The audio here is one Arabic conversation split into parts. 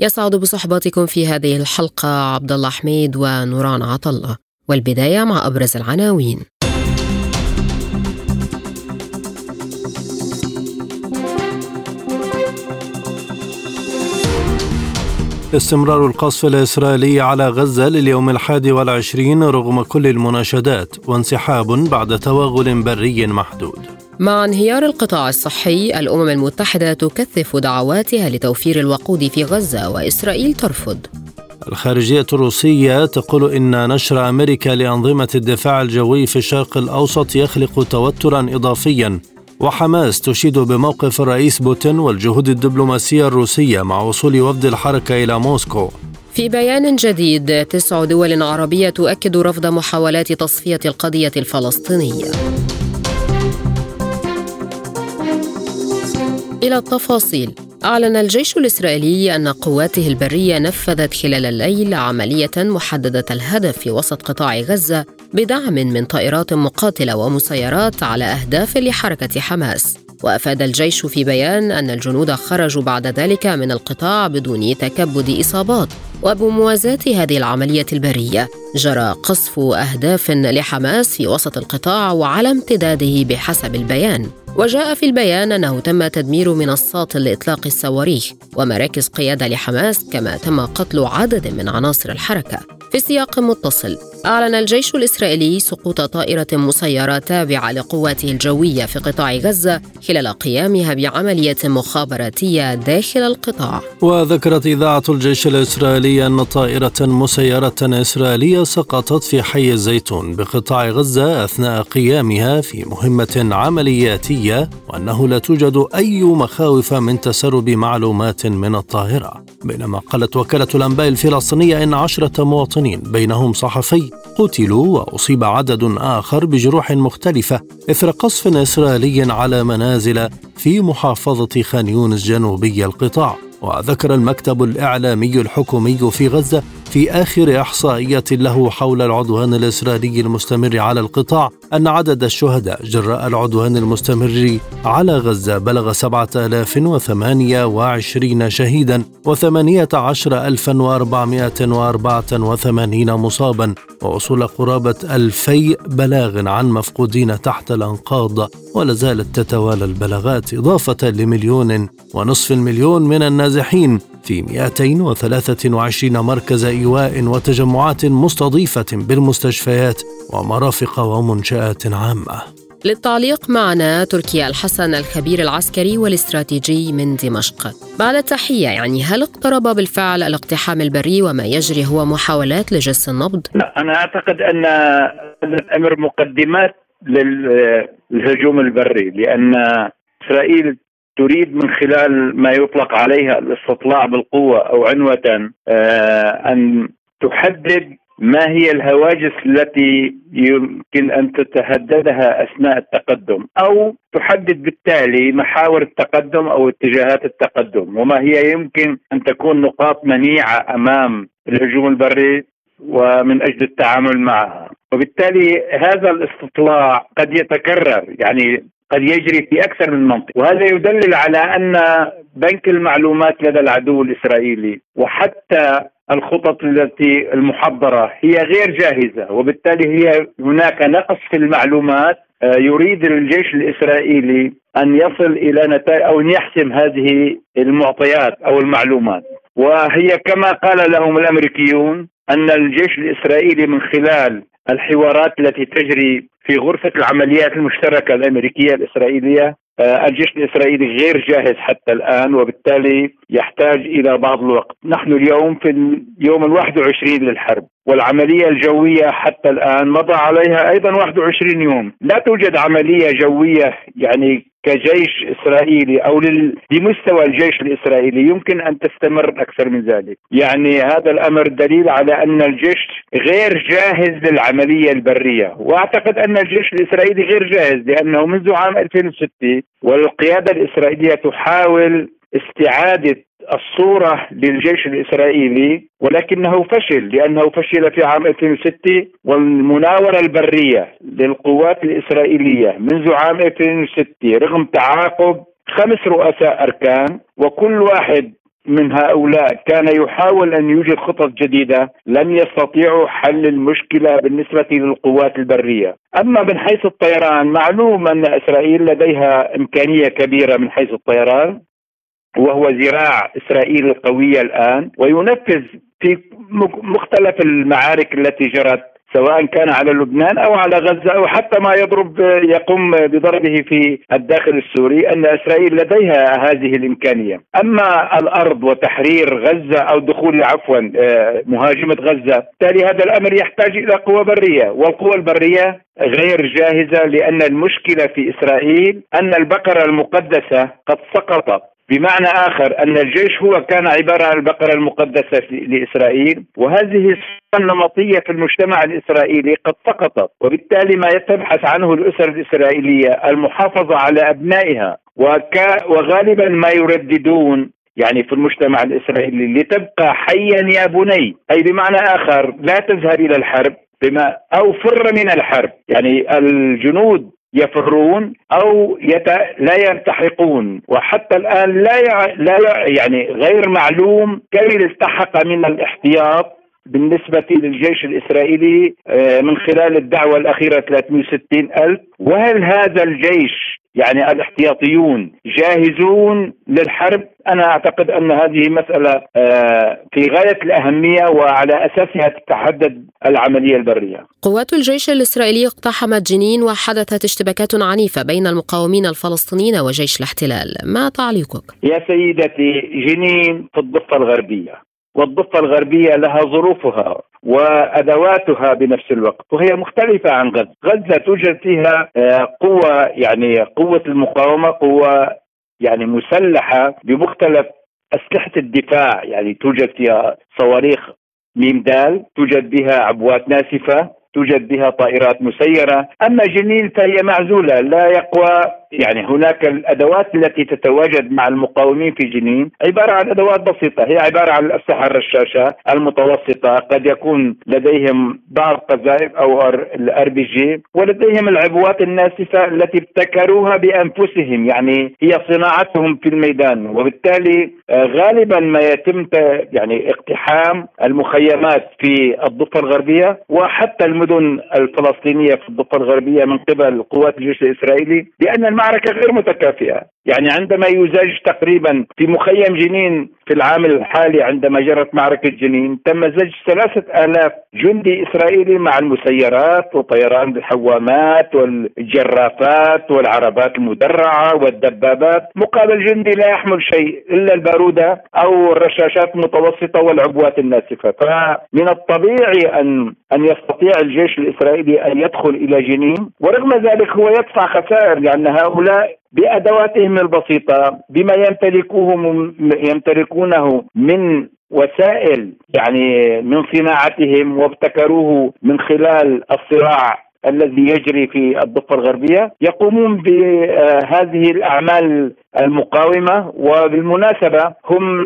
يسعد بصحبتكم في هذه الحلقة عبد الله حميد ونوران عطلة والبداية مع أبرز العناوين. استمرار القصف الإسرائيلي على غزة لليوم الحادي والعشرين رغم كل المناشدات وانسحاب بعد توغل بري محدود. مع انهيار القطاع الصحي الأمم المتحدة تكثف دعواتها لتوفير الوقود في غزة وإسرائيل ترفض. الخارجية الروسية تقول إن نشر أمريكا لأنظمة الدفاع الجوي في الشرق الأوسط يخلق توترا إضافيا. وحماس تشيد بموقف الرئيس بوتين والجهود الدبلوماسية الروسية مع وصول وفد الحركة إلى موسكو. في بيان جديد تسع دول عربية تؤكد رفض محاولات تصفية القضية الفلسطينية. إلى التفاصيل. أعلن الجيش الإسرائيلي أن قواته البرية نفذت خلال الليل عملية محددة الهدف في وسط قطاع غزة بدعم من طائرات مقاتلة ومسيرات على أهداف لحركة حماس. وأفاد الجيش في بيان أن الجنود خرجوا بعد ذلك من القطاع بدون تكبد إصابات. وبموازاة هذه العملية البرية جرى قصف أهداف لحماس في وسط القطاع وعلى امتداده بحسب البيان. وجاء في البيان أنه تم تدمير منصات لإطلاق الصواريخ ومراكز قيادة لحماس كما تم قتل عدد من عناصر الحركة. في سياق متصل أعلن الجيش الإسرائيلي سقوط طائرة مسيرة تابعة لقواته الجوية في قطاع غزة خلال قيامها بعملية مخابراتية داخل القطاع. وذكرت إذاعة الجيش الإسرائيلي أن طائرة مسيرة إسرائيلية سقطت في حي الزيتون بقطاع غزة أثناء قيامها في مهمة عملياتية وأنه لا توجد أي مخاوف من تسرب معلومات من الطائرة. بينما قالت وكالة الأنباء الفلسطينية إن عشرة مواطنين بينهم صحفي قتلوا وأصيب عدد آخر بجروح مختلفة إثر قصف إسرائيلي على منازل في محافظة خان يونس جنوبي القطاع. وذكر المكتب الإعلامي الحكومي في غزة في آخر إحصائية له حول العدوان الإسرائيلي المستمر على القطاع أن عدد الشهداء جراء العدوان المستمر على غزة بلغ 7028 شهيدا و18484 مصابا ووصول قرابة ألفي بلاغ عن مفقودين تحت الأنقاض ولا زالت تتوالى البلاغات إضافة لمليون ونصف المليون من النازحين. في 223 مركز إيواء وتجمعات مستضيفة بالمستشفيات ومرافق ومنشآت عامة للتعليق معنا تركيا الحسن الخبير العسكري والاستراتيجي من دمشق بعد التحية يعني هل اقترب بالفعل الاقتحام البري وما يجري هو محاولات لجس النبض؟ لا أنا أعتقد أن هذا الأمر مقدمات للهجوم البري لأن إسرائيل تريد من خلال ما يطلق عليها الاستطلاع بالقوة أو عنوة أن تحدد ما هي الهواجس التي يمكن أن تتهددها أثناء التقدم أو تحدد بالتالي محاور التقدم أو اتجاهات التقدم وما هي يمكن أن تكون نقاط منيعة أمام الهجوم البري ومن أجل التعامل معها. وبالتالي هذا الاستطلاع قد يتكرر يعني قد يجري في أكثر من منطقة. وهذا يدلل على أن بنك المعلومات لدى العدو الإسرائيلي وحتى الخطط التي المحضرة هي غير جاهزة وبالتالي هي هناك نقص في المعلومات آه، يريد الجيش الإسرائيلي أن يصل إلى نتائج أو أن يحسم هذه المعطيات أو المعلومات. وهي كما قال لهم الأمريكيون أن الجيش الإسرائيلي من خلال الحوارات التي تجري في غرفة العمليات المشتركة الأمريكية الإسرائيلية آه، الجيش الإسرائيلي غير جاهز حتى الآن وبالتالي يحتاج إلى بعض الوقت، نحن اليوم في اليوم ال 21 للحرب والعملية الجوية حتى الآن مضى عليها أيضا 21 يوم، لا توجد عملية جوية يعني كجيش إسرائيلي أو بمستوى الجيش الإسرائيلي يمكن أن تستمر أكثر من ذلك، يعني هذا الأمر دليل على أن الجيش غير جاهز للعملية البرية، وأعتقد أن الجيش الإسرائيلي غير جاهز لأنه منذ عام 2006 والقيادة الإسرائيلية تحاول استعادة الصورة للجيش الإسرائيلي ولكنه فشل لأنه فشل في عام 2006 والمناورة البرية للقوات الإسرائيلية منذ عام 2006 رغم تعاقب خمس رؤساء أركان وكل واحد من هؤلاء كان يحاول أن يوجد خطط جديدة لم يستطيعوا حل المشكلة بالنسبة للقوات البرية، أما من حيث الطيران معلوم أن إسرائيل لديها إمكانية كبيرة من حيث الطيران. وهو ذراع إسرائيل القوية الآن وينفذ في مختلف المعارك التي جرت سواء كان على لبنان أو على غزة أو حتى ما يضرب يقوم بضربه في الداخل السوري أن إسرائيل لديها هذه الإمكانية، أما الأرض وتحرير غزة أو دخول عفوا آه، مهاجمة غزة، بالتالي هذا الأمر يحتاج إلى قوى برية، والقوى البرية غير جاهزة لأن المشكلة في إسرائيل أن البقرة المقدسة قد سقطت. بمعنى آخر أن الجيش هو كان عبارة عن البقرة المقدسة لإسرائيل وهذه النمطية في المجتمع الإسرائيلي قد سقطت وبالتالي ما تبحث عنه الأسر الإسرائيلية المحافظة على أبنائها وكا وغالبا ما يرددون يعني في المجتمع الإسرائيلي لتبقى حيا يا بني. أي بمعنى آخر لا تذهب إلى الحرب بما أو فر من الحرب. يعني الجنود يفرون أو يت... لا يلتحقون وحتى الآن لا ي... لا ي... يعني غير معلوم كم التحق من الاحتياط بالنسبة للجيش الإسرائيلي آه، من خلال الدعوة الأخيرة 360 ألف. وهل هذا الجيش يعني الاحتياطيون جاهزون للحرب أنا أعتقد أن هذه مسألة آه، في غاية الأهمية وعلى أساسها تتحدد العملية البرية. قوات الجيش الإسرائيلي اقتحمت جنين وحدثت اشتباكات عنيفة بين المقاومين الفلسطينيين وجيش الاحتلال، ما تعليقك؟ يا سيدتي جنين في الضفة الغربية والضفة الغربية لها ظروفها وأدواتها بنفس الوقت وهي مختلفة عن غزة، غزة توجد فيها آه، قوة يعني قوة المقاومة قوة يعني مسلحة بمختلف أسلحة الدفاع. يعني توجد فيها صواريخ ميم دال توجد بها عبوات ناسفة توجد بها طائرات مسيرة، أما جنين فهي معزولة لا يقوى يعني هناك الأدوات التي تتواجد مع المقاومين في جنين عبارة عن أدوات بسيطة هي عبارة عن الاسلحه الرشاشه المتوسطة قد يكون لديهم بعض قذائف أو الار بي جي ولديهم العبوات الناسفة التي ابتكروها بأنفسهم يعني هي صناعتهم في الميدان. وبالتالي آه، غالبا ما يتم يعني اقتحام المخيمات في الضفة الغربية وحتى المدن الفلسطينية في الضفة الغربية من قبل قوات الجيش الإسرائيلي لأن المعركة غير متكافئة. يعني عندما يزاج تقريبا في مخيم جنين في العام الحالي عندما جرت معركة جنين تم زج ثلاثة آلاف جندي إسرائيلي مع المسيرات وطيران الحوامات والجرافات والعربات المدرعة والدبابات. مقابل جندي لا يحمل شيء إلا البارودة أو الرشاشات المتوسطة والعبوات الناسفة. فمن الطبيعي أن أن يستطيع الجيش الإسرائيلي أن يدخل إلى جنين ورغم ذلك هو يدفع خسائر لأن هؤلاء بأدواتهم البسيطة بما يمتلكوه يمتلكونه من وسائل يعني من صناعتهم وابتكروه من خلال الصراع الذي يجري في الضفة الغربية يقومون بهذه الأعمال المقاومة. وبالمناسبة هم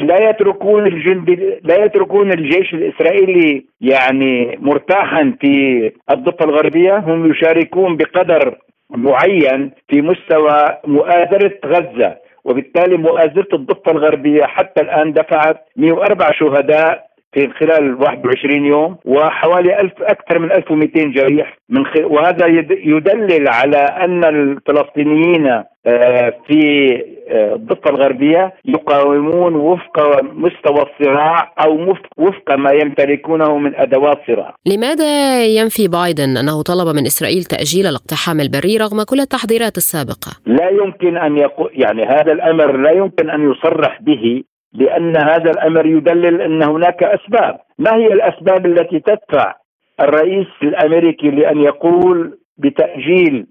لا يتركون الجند لا يتركون الجيش الإسرائيلي يعني مرتاحا في الضفة الغربية هم يشاركون بقدر معين في مستوى مؤازرة غزة وبالتالي مؤازرة الضفة الغربية حتى الآن دفعت 104 شهداء في خلال 21 يوم وحوالي ألف أكثر من 1200 جريح من خ... وهذا يدلل على أن الفلسطينيين آه، في آه، الضفة الغربية يقاومون وفق مستوى الصراع أو وفق ما يمتلكونه من أدوات صراع لماذا ينفي بايدن أنه طلب من إسرائيل تأجيل الاقتحام البري رغم كل التحضيرات السابقة؟ لا يمكن أن يقول يعني هذا الأمر لا يمكن أن يصرح به لأن هذا الأمر يدلل أن هناك أسباب. ما هي الأسباب التي تدفع الرئيس الأمريكي لأن يقول بتأجيل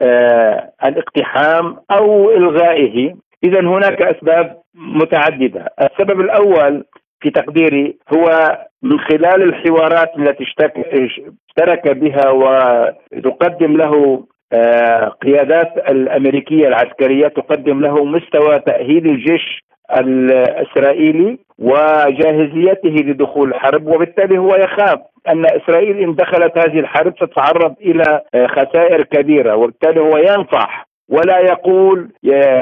آه، الاقتحام أو إلغائه؟ اذا هناك أسباب متعددة. السبب الأول في تقديري هو من خلال الحوارات التي اشترك بها وتقدم له قيادات الأمريكية العسكرية تقدم له مستوى تأهيل الجيش الإسرائيلي وجاهزيته لدخول الحرب وبالتالي هو يخاف أن إسرائيل إن دخلت هذه الحرب ستتعرض إلى آه، خسائر كبيرة وبالتالي هو ينصح ولا يقول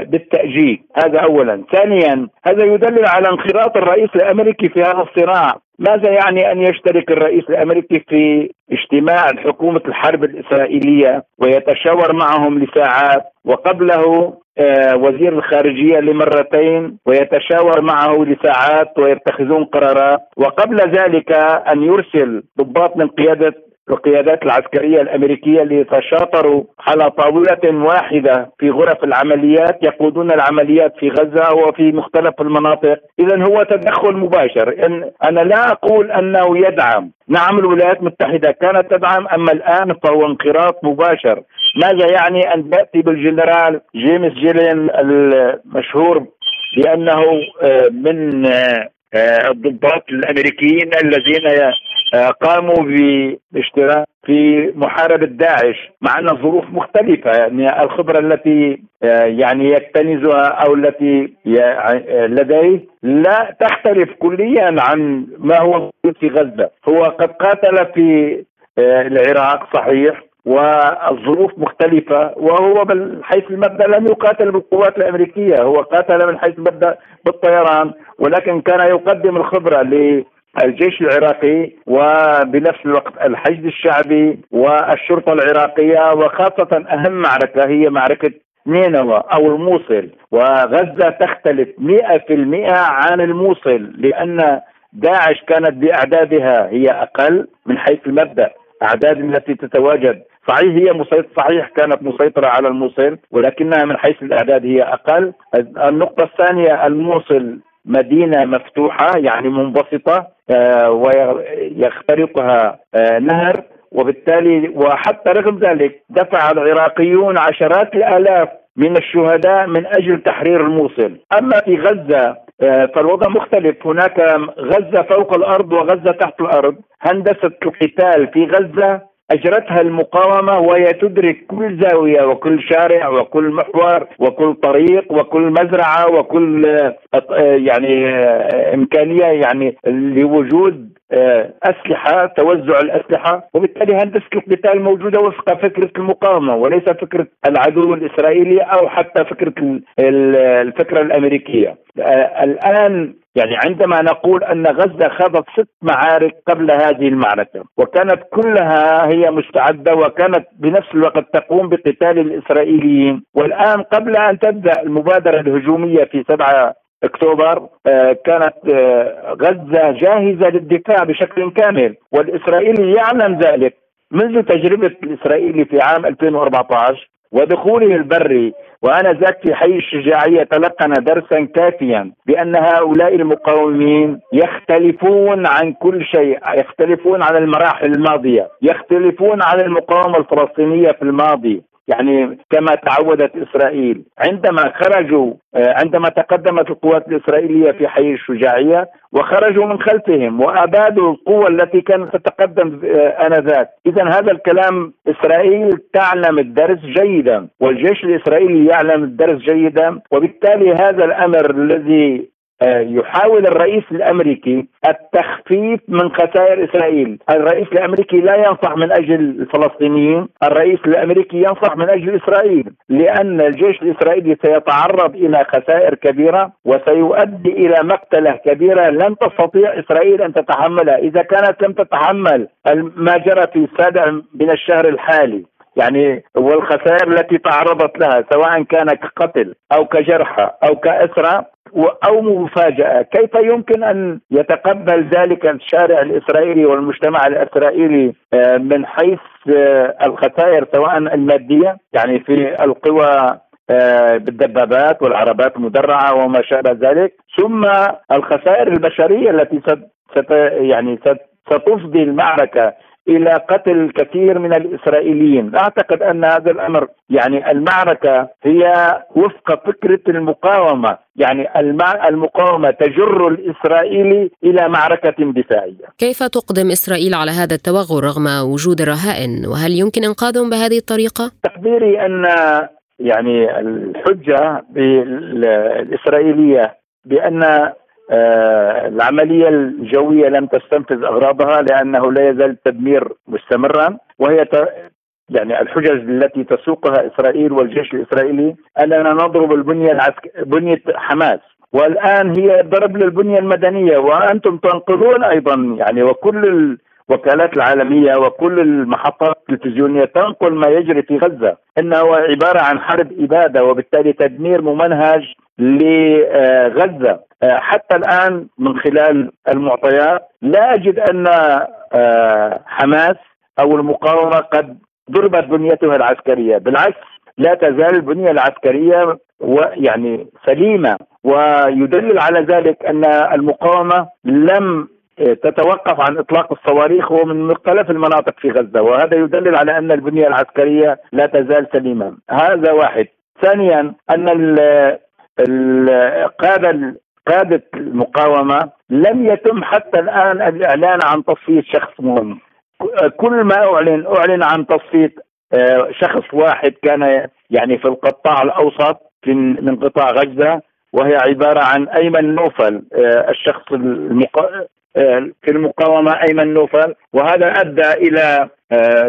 بالتأجيل هذا أولا. ثانيا هذا يدلل على انخراط الرئيس الأمريكي في هذا الصراع. ماذا يعني أن يشترك الرئيس الأمريكي في اجتماع حكومة الحرب الإسرائيلية ويتشاور معهم لساعات وقبله آه، وزير الخارجية لمرتين ويتشاور معه لساعات ويتخذون قرارات. وقبل ذلك أن يرسل ضباط من قيادة القيادات العسكرية الأمريكية ليتشاطروا على طاولة واحدة في غرف العمليات يقودون العمليات في غزة وفي مختلف المناطق. إذا هو تدخل مباشر. إن أنا لا أقول أنه يدعم. نعم الولايات المتحدة كانت تدعم أما الآن فهو انقراض مباشر. ماذا يعني أن تأتي بالجنرال جيمس جيلين المشهور بأنه آه، من آه، آه، الضباط الأمريكيين الذين قاموا باشتراك في محاربة داعش مع أن الظروف مختلفة يعني الخبرة التي آه، يعني يكتنزها أو التي لديه لا تختلف كليا عن ما هو في غزة. هو قد قاتل في العراق صحيح والظروف مختلفة وهو من حيث المبدأ لم يقاتل بالقوات الأمريكية هو قاتل من حيث المبدأ بالطيران ولكن كان يقدم الخبرة للجيش العراقي وبنفس الوقت الحشد الشعبي والشرطة العراقية وخاصة أهم معركة هي معركة نينوى أو الموصل. وغزة تختلف مئة في المئة عن الموصل لأن داعش كانت بأعدادها هي أقل من حيث المبدأ أعداد التي تتواجد. صحيح هي مسيطرة صحيح كانت مسيطرة على الموصل ولكنها من حيث الأعداد هي أقل. النقطة الثانية الموصل مدينة مفتوحة يعني منبسطة آه، ويخترقها آه، نهر وبالتالي وحتى رغم ذلك دفع العراقيون عشرات الآلاف من الشهداء من أجل تحرير الموصل. أما في غزة آه، فالوضع مختلف. هناك غزة فوق الأرض وغزة تحت الأرض. هندسة القتال في غزة أجرتها المقاومة وهي تدرك كل زاوية وكل شارع وكل محور وكل طريق وكل مزرعة وكل آه، يعني آه، إمكانية يعني لوجود أسلحة توزع الأسلحة وبالتالي هندسه القتال موجودة وفق فكرة المقاومة وليس فكرة العدو الإسرائيلي أو حتى فكرة الفكرة الأمريكية. الآن يعني عندما نقول أن غزة خاضت ست معارك قبل هذه المعركة وكانت كلها هي مستعدة وكانت بنفس الوقت تقوم بقتال الإسرائيليين والآن قبل أن تبدأ المبادرة الهجومية في 7 أكتوبر آه، كانت آه، غزة جاهزة للدفاع بشكل كامل والإسرائيلي يعلم ذلك. منذ تجربة الإسرائيلي في عام 2014 ودخوله البري وانذاك في حي الشجاعية تلقن درسا كافيا بأن هؤلاء المقاومين يختلفون عن كل شيء، يختلفون عن المراحل الماضية، يختلفون عن المقاومة الفلسطينية في الماضي، يعني كما تعودت إسرائيل عندما خرجوا آه، عندما تقدمت القوات الإسرائيلية في حي الشجاعية وخرجوا من خلفهم وأبادوا القوة التي كانت تتقدم آه، آنذاك، اذا هذا الكلام إسرائيل تعلم الدرس جيدا والجيش الإسرائيلي يعلم الدرس جيدا وبالتالي هذا الأمر الذي يحاول الرئيس الأمريكي التخفيف من خسائر إسرائيل، الرئيس الأمريكي لا ينصح من أجل الفلسطينيين، الرئيس الأمريكي ينصح من أجل إسرائيل، لأن الجيش الإسرائيلي سيتعرض إلى خسائر كبيرة وسيؤدي إلى مقتلة كبيرة لن تستطيع إسرائيل أن تتحملها، إذا كانت لم تتحمل ما جرى في السابع من الشهر الحالي. يعني والخسائر التي تعرضت لها سواء كان كقتل أو كجرحى أو كاسرى أو مفاجأة، كيف يمكن أن يتقبل ذلك الشارع الإسرائيلي والمجتمع الإسرائيلي آه، من حيث آه، الخسائر سواء المادية يعني في القوى آه، بالدبابات والعربات المدرعة وما شابه ذلك، ثم الخسائر البشرية التي ست يعني ستفضي المعركة إلى قتل كثير من الإسرائيليين، أعتقد أن هذا الأمر يعني المعركة هي وفق فكرة المقاومة، يعني المقاومة تجر الإسرائيلي إلى معركة دفاعية. كيف تقدم إسرائيل على هذا التوغل رغم وجود الرهائن؟ وهل يمكن إنقاذهم بهذه الطريقة؟ تقديري أن يعني الحجة الإسرائيلية بأن العملية الجوية لم تستنفذ أغراضها لأنه لا يزال التدمير مستمرا وهي يعني الحجج التي تسوقها إسرائيل والجيش الإسرائيلي أننا نضرب البنية العسك... بنية حماس. والآن هي ضرب للبنية المدنية وأنتم تنقلون أيضا يعني وكل الوكالات العالمية وكل المحطات التلفزيونية تنقل ما يجري في غزة. إنه عبارة عن حرب إبادة وبالتالي تدمير ممنهج لغزة. آه، حتى الآن من خلال المعطيات لا أجد أن آه، حماس أو المقاومة قد ضربت بنيتها العسكرية. بالعكس لا تزال البنية العسكرية يعني سليمة. ويدلل على ذلك أن المقاومة لم تتوقف عن إطلاق الصواريخ ومن مختلف المناطق في غزة. وهذا يدلل على أن البنية العسكرية لا تزال سليمة. هذا واحد. ثانيا أن القاده قادة المقاومة لم يتم حتى الآن الإعلان عن تصفية شخص مهم. كل ما أعلن أعلن عن تصفية آه، شخص واحد كان يعني في القطاع الأوسط من قطاع غزة وهي عبارة عن أيمن نوفل آه، الشخص المقا... آه، في المقاومة أيمن نوفل وهذا أدى إلى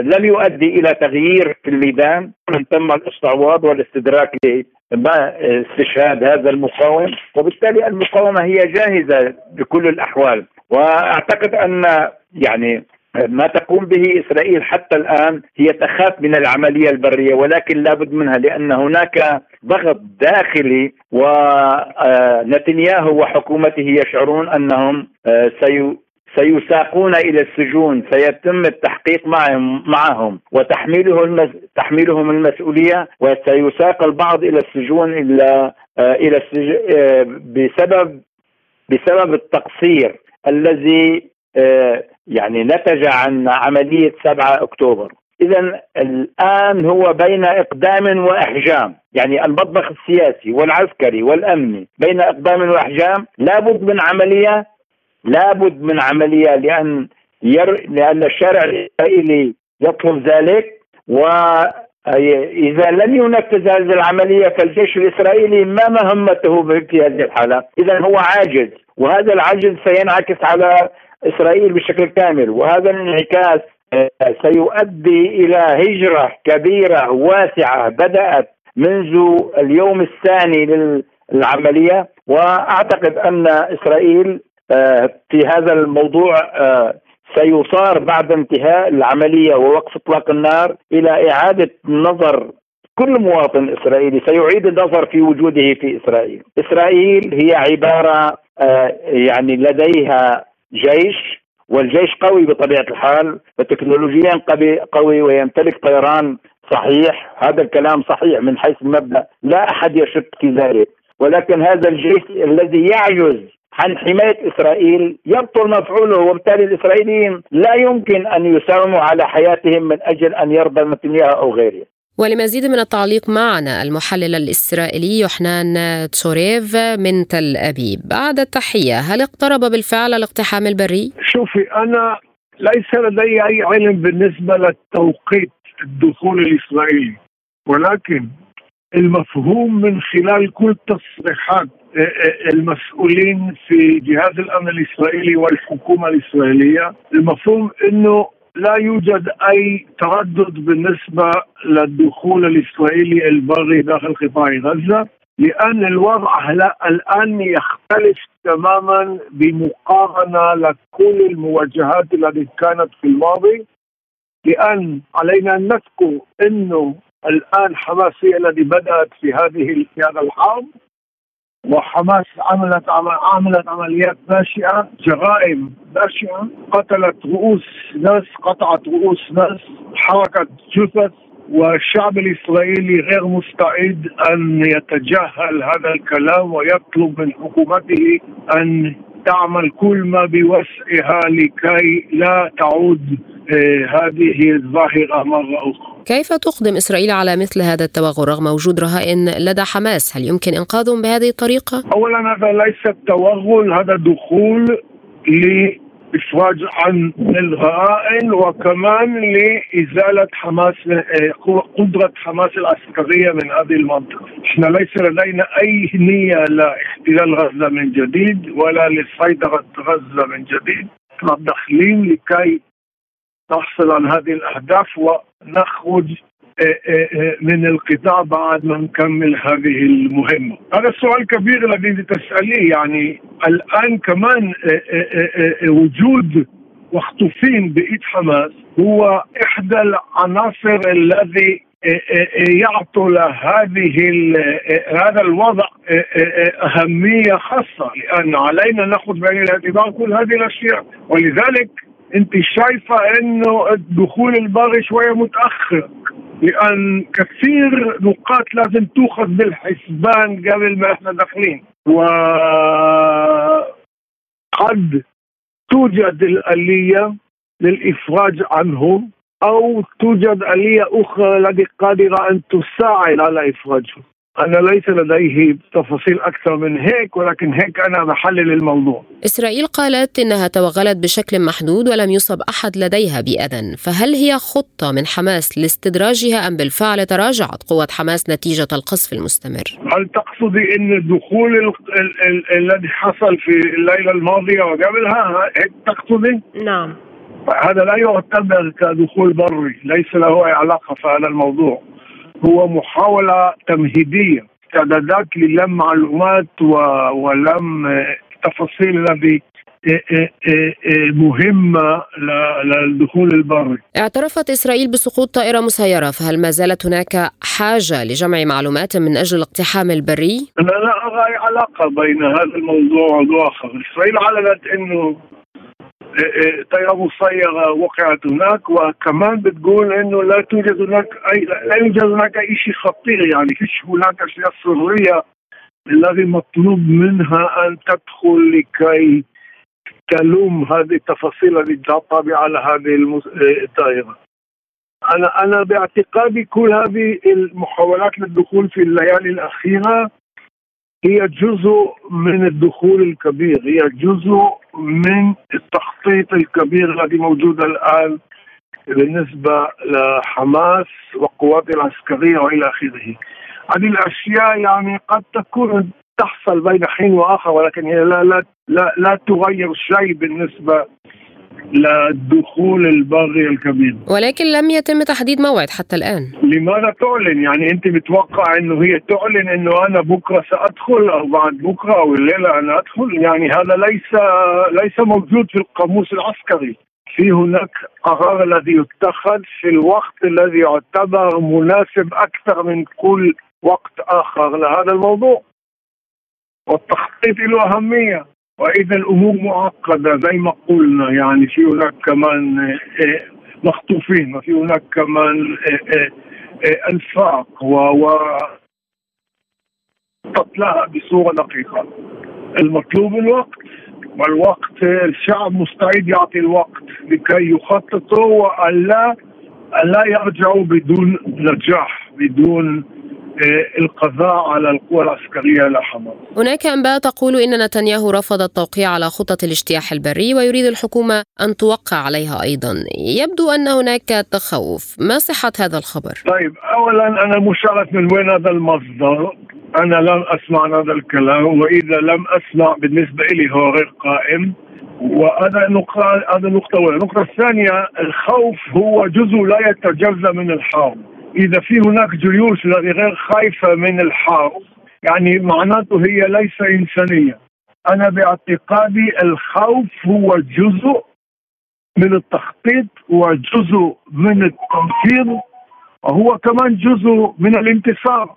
لم يؤدي إلى تغيير في الميدان. تم الاستعواض والاستدراك استشهاد هذا المقاوم. وبالتالي المقاومة هي جاهزة بكل الأحوال. وأعتقد أن يعني ما تقوم به إسرائيل حتى الآن هي تخاف من العملية البرية ولكن لابد منها لأن هناك ضغط داخلي ونتنياهو وحكومته يشعرون أنهم آه، سيساقون إلى السجون سيتم التحقيق معهم معهم وتحميلهم المس... تحميلهم المسؤولية وسيساق البعض إلى السجون إلى آه إلى السج... آه بسبب بسبب التقصير الذي آه يعني نتج عن عملية 7 أكتوبر. اذا الآن هو بين إقدام وإحجام. يعني المطبخ السياسي والعسكري والأمني بين إقدام وإحجام لابد من عملية لابد من عملية لأن ير... لأن الشارع الإسرائيلي يطلب ذلك واذا لم ينفذ هذه العملية فالجيش الإسرائيلي ما مهمته في هذه الحالة؟ إذا هو عاجز وهذا العجز سينعكس على إسرائيل بشكل كامل وهذا الانعكاس آه، سيؤدي إلى هجرة كبيرة واسعة بدأت منذ اليوم الثاني للعملية وأعتقد أن إسرائيل في هذا الموضوع آه، سيصار بعد انتهاء العملية ووقف إطلاق النار إلى إعادة نظر كل مواطن إسرائيلي. سيعيد النظر في وجوده في إسرائيل. إسرائيل هي عبارة آه، يعني لديها جيش والجيش قوي بطبيعة الحال وتكنولوجيا قوي ويمتلك طيران صحيح. هذا الكلام صحيح من حيث المبدأ. لا أحد يشك في ذلك. ولكن هذا الجيش الذي يعجز عن حماية إسرائيل يبطل مفعوله وبالتالي الإسرائيليين لا يمكن أن يساوموا على حياتهم من أجل أن يرضى نتنياهو أو غيره ولمزيد من التعليق معنا المحلل الإسرائيلي يحنان تسوريف من تل أبيب بعد التحية هل اقترب بالفعل الاقتحام البري؟ شوفي أنا ليس لدي أي علم بالنسبة للتوقيت الدخول الإسرائيلي ولكن المفهوم من خلال كل تصريحات المسؤولين في جهاز الأمن الإسرائيلي والحكومة الإسرائيلية. المفهوم إنه لا يوجد أي تردد بالنسبة للدخول الإسرائيلي البري داخل قطاع غزة لأن الوضع الآن يختلف تماما بمقارنة لكل المواجهات التي كانت في الماضي. لأن علينا ان نذكر إنه الآن حماس هي التي بدأت في هذه في هذا الحرب وحماس عملت عملت عمليات بشعه جرائم بشعه قتلت رؤوس ناس قطعت رؤوس ناس حركت جثث. والشعب الإسرائيلي غير مستعد أن يتجاهل هذا الكلام ويطلب من حكومته أن تعمل كل ما بوسعها لكي لا تعود هذه الظاهرة مرة أخرى. كيف تقدم إسرائيل على مثل هذا التوغل رغم وجود رهائن لدى حماس؟ هل يمكن إنقاذهم بهذه الطريقة؟ أولا هذا ليس توغل هذا دخول إفراج عن الرهائن وكمان لإزالة حماس قدرة حماس العسكرية من هذه المنطقة. إحنا ليس لدينا أي نية لاحتلال غزة من جديد ولا لسيطرة غزة من جديد. إحنا داخلين لكي نحصل على هذه الأهداف ونخرج من القطاع بعد ما نكمل هذه المهمة هذا السؤال الكبير الذي تسأليه يعني الآن كمان وجود مخطوفين بإيد حماس هو إحدى العناصر الذي يعطوا لهذه هذا الوضع أهمية خاصة لأن علينا نأخذ بعين الاعتبار كل هذه الأشياء ولذلك أنت شايفة أنه الدخول البري شوية متأخر لأن كثير نقاط لازم تؤخذ بالحسبان قبل ما إحنا داخلين. وقد توجد الآلية للإفراج عنهم أو توجد آلية أخرى التي قادرة أن تساعد على إفراجهم. أنا ليس لديه تفاصيل أكثر من هيك ولكن هيك أنا بحلل الموضوع. إسرائيل قالت إنها توغلت بشكل محدود ولم يصب أحد لديها بأذى فهل هي خطة من حماس لاستدراجها أم بالفعل تراجعت قوة حماس نتيجة القصف المستمر؟ هل تقصدي أن الدخول الذي حصل في الليلة الماضية وقبلها هيك تقصدي؟ نعم. هذا لا يعتبر كدخول بري ليس له أي علاقة في هذا الموضوع. هو محاولة تمهيدية. استعدادات للم معلومات ولم تفاصيل الذي مهمة للدخول البري. اعترفت إسرائيل بسقوط طائرة مسيرة فهل ما زالت هناك حاجة لجمع معلومات من أجل الاقتحام البري؟ أنا لا أرى علاقة بين هذا الموضوع وموضوع آخر إسرائيل أعلنت أنه طيارة مسيرة وقعت هناك وكمان بتقول إنه لا توجد هناك اي لا يوجد هناك أي شيء خطير يعني فيش هناك أشياء سرية الذي مطلوب منها أن تدخل لكي تلوم هذه التفاصيل التي طابعة على هذه الطائرة. أنا أنا باعتقادي كل هذه المحاولات للدخول في الليالي الأخيرة هي جزء من الدخول الكبير هي جزء من التخطيط الكبير الذي موجود الآن بالنسبة لحماس وقواته العسكرية وإلى آخره. هذه الأشياء يعني قد تكون تحصل بين حين وآخر ولكن هي لا, لا, لا, لا تغير شيء بالنسبة للدخول الباغي الكبير. ولكن لم يتم تحديد موعد حتى الآن. لماذا تعلن؟ يعني أنت متوقع أنه هي تعلن أنه أنا بكرة سأدخل أو بعد بكرة أو الليلة أنا أدخل؟ يعني هذا ليس ليس موجود في القاموس العسكري. في هناك قرار الذي يتخذ في الوقت الذي يعتبر مناسب أكثر من كل وقت آخر لهذا الموضوع. والتخطيط له أهمية. وإذا الأمور معقدة زي ما قلنا يعني في هناك كمان آه، مخطوفين وفي هناك كمان آه، آه، أنفاق و قتلها بصورة دقيقة. المطلوب الوقت والوقت الشعب مستعد يعطي الوقت لكي يخططوا وألا لا يرجعوا بدون نجاح بدون آه، القضاء على القوى العسكرية لحماس. هناك أنباء تقول إن نتنياهو رفض التوقيع على خطط الاجتياح البري ويريد الحكومة أن توقع عليها أيضا. يبدو أن هناك تخوف، ما صحة هذا الخبر؟ طيب اولا أنا مش عارف من وين هذا المصدر، أنا لم أسمع هذا الكلام وإذا لم أسمع بالنسبة لي هو غير قائم وهذا نقطة هذا نقطة أولى، النقطة الثانية الخوف هو جزء لا يتجزأ من الحرب، إذا في هناك جيوش غير خايفة من الحرب يعني معناته هي ليس إنسانية. أنا باعتقادي الخوف هو جزء من التخطيط وجزء من التنفيذ وهو كمان جزء من الانتصار.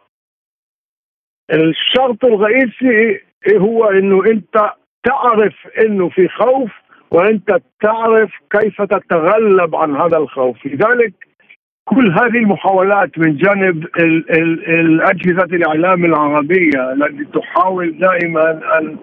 الشرط الرئيسي هو إنه أنت تعرف إنه في خوف وأنت تعرف كيف تتغلب عن هذا الخوف. لذلك كل هذه المحاولات من جانب الأجهزة الإعلام العربية التي تحاول دائما أن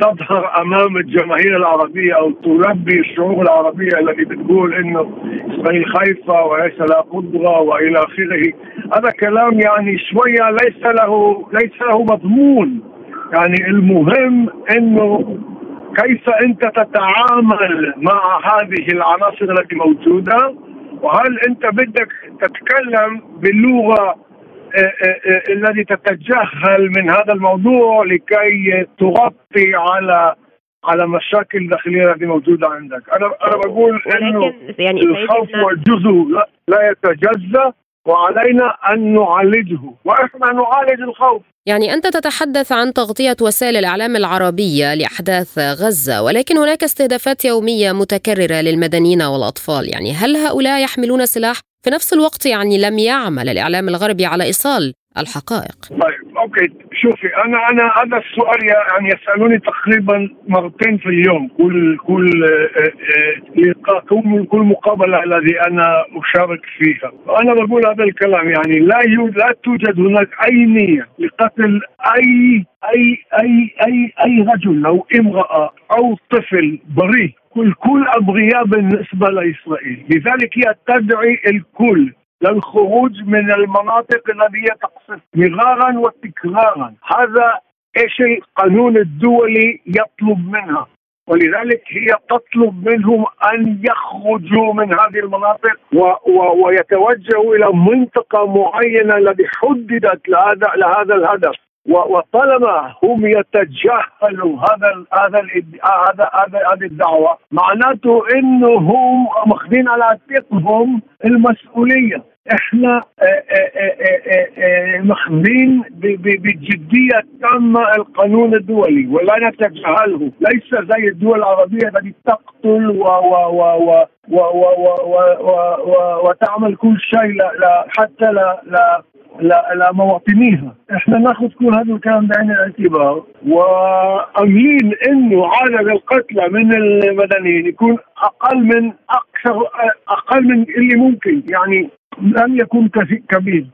تظهر أمام الجماهير العربية أو تلبي الشعوب العربية التي بتقول إنه اسرائيل خايفة وليس لها قدرة وإلى آخره. هذا كلام يعني شوية ليس له ليس له مضمون. يعني المهم إنه كيف أنت تتعامل مع هذه العناصر التي موجودة؟ وهل انت بدك تتكلم باللغة آه، آه، آه، الذي تتجاهل من هذا الموضوع لكي تغطي على على مشاكل داخلية التي موجودة عندك، أنا أنا بقول إنه يعني الخوف والجزء لا, لا يتجزأ. وعلينا أن نعالجه وإحنا نعالج الخوف. يعني أنت تتحدث عن تغطية وسائل الإعلام العربية لأحداث غزة ولكن هناك استهدافات يومية متكررة للمدنيين والأطفال. يعني هل هؤلاء يحملون سلاح؟ في نفس الوقت يعني لم يعمل الإعلام الغربي على إيصال الحقائق. طيب. okay شوفي أنا أنا هذا السؤال يعني يسالوني تقريبا مرتين في اليوم كل كل لقاء كل مقابله الذي أنا اشارك فيها أنا بقول هذا الكلام يعني لا لا توجد هناك اي نيه لقتل اي اي اي اي اي رجل أو امراه أو طفل بريء كل كل ابرياء بالنسبة لاسرائيل، لذلك هي تدعي الكل للخروج من المناطق التي هي تقصف مرارا وتكرارا، هذا إيش القانون الدولي يطلب منها، ولذلك هي تطلب منهم أن يخرجوا من هذه المناطق و و ويتوجهوا إلى منطقة معينة التي حددت لهذا لهذا الهدف. وطالما هم يتجاهلوا هذا هذا هذا هذا هذه الدعوة معناته انه هم ماخذين على عاتقهم المسؤولية. إحنا آه، آه، آه، ماخذين بجديه تامه القانون الدولي ولا نتجاهله ليس زي الدول العربيه التي تقتل و و و و و و و و وتعمل كل شيء لا حتى لا لا لمواطنيها إحنا ناخذ كل هذا الكلام بعين الاعتبار واملين انه عدد القتلى من المدنيين يكون أقل من أكثر أقل من اللي ممكن يعني لن يكون كبير.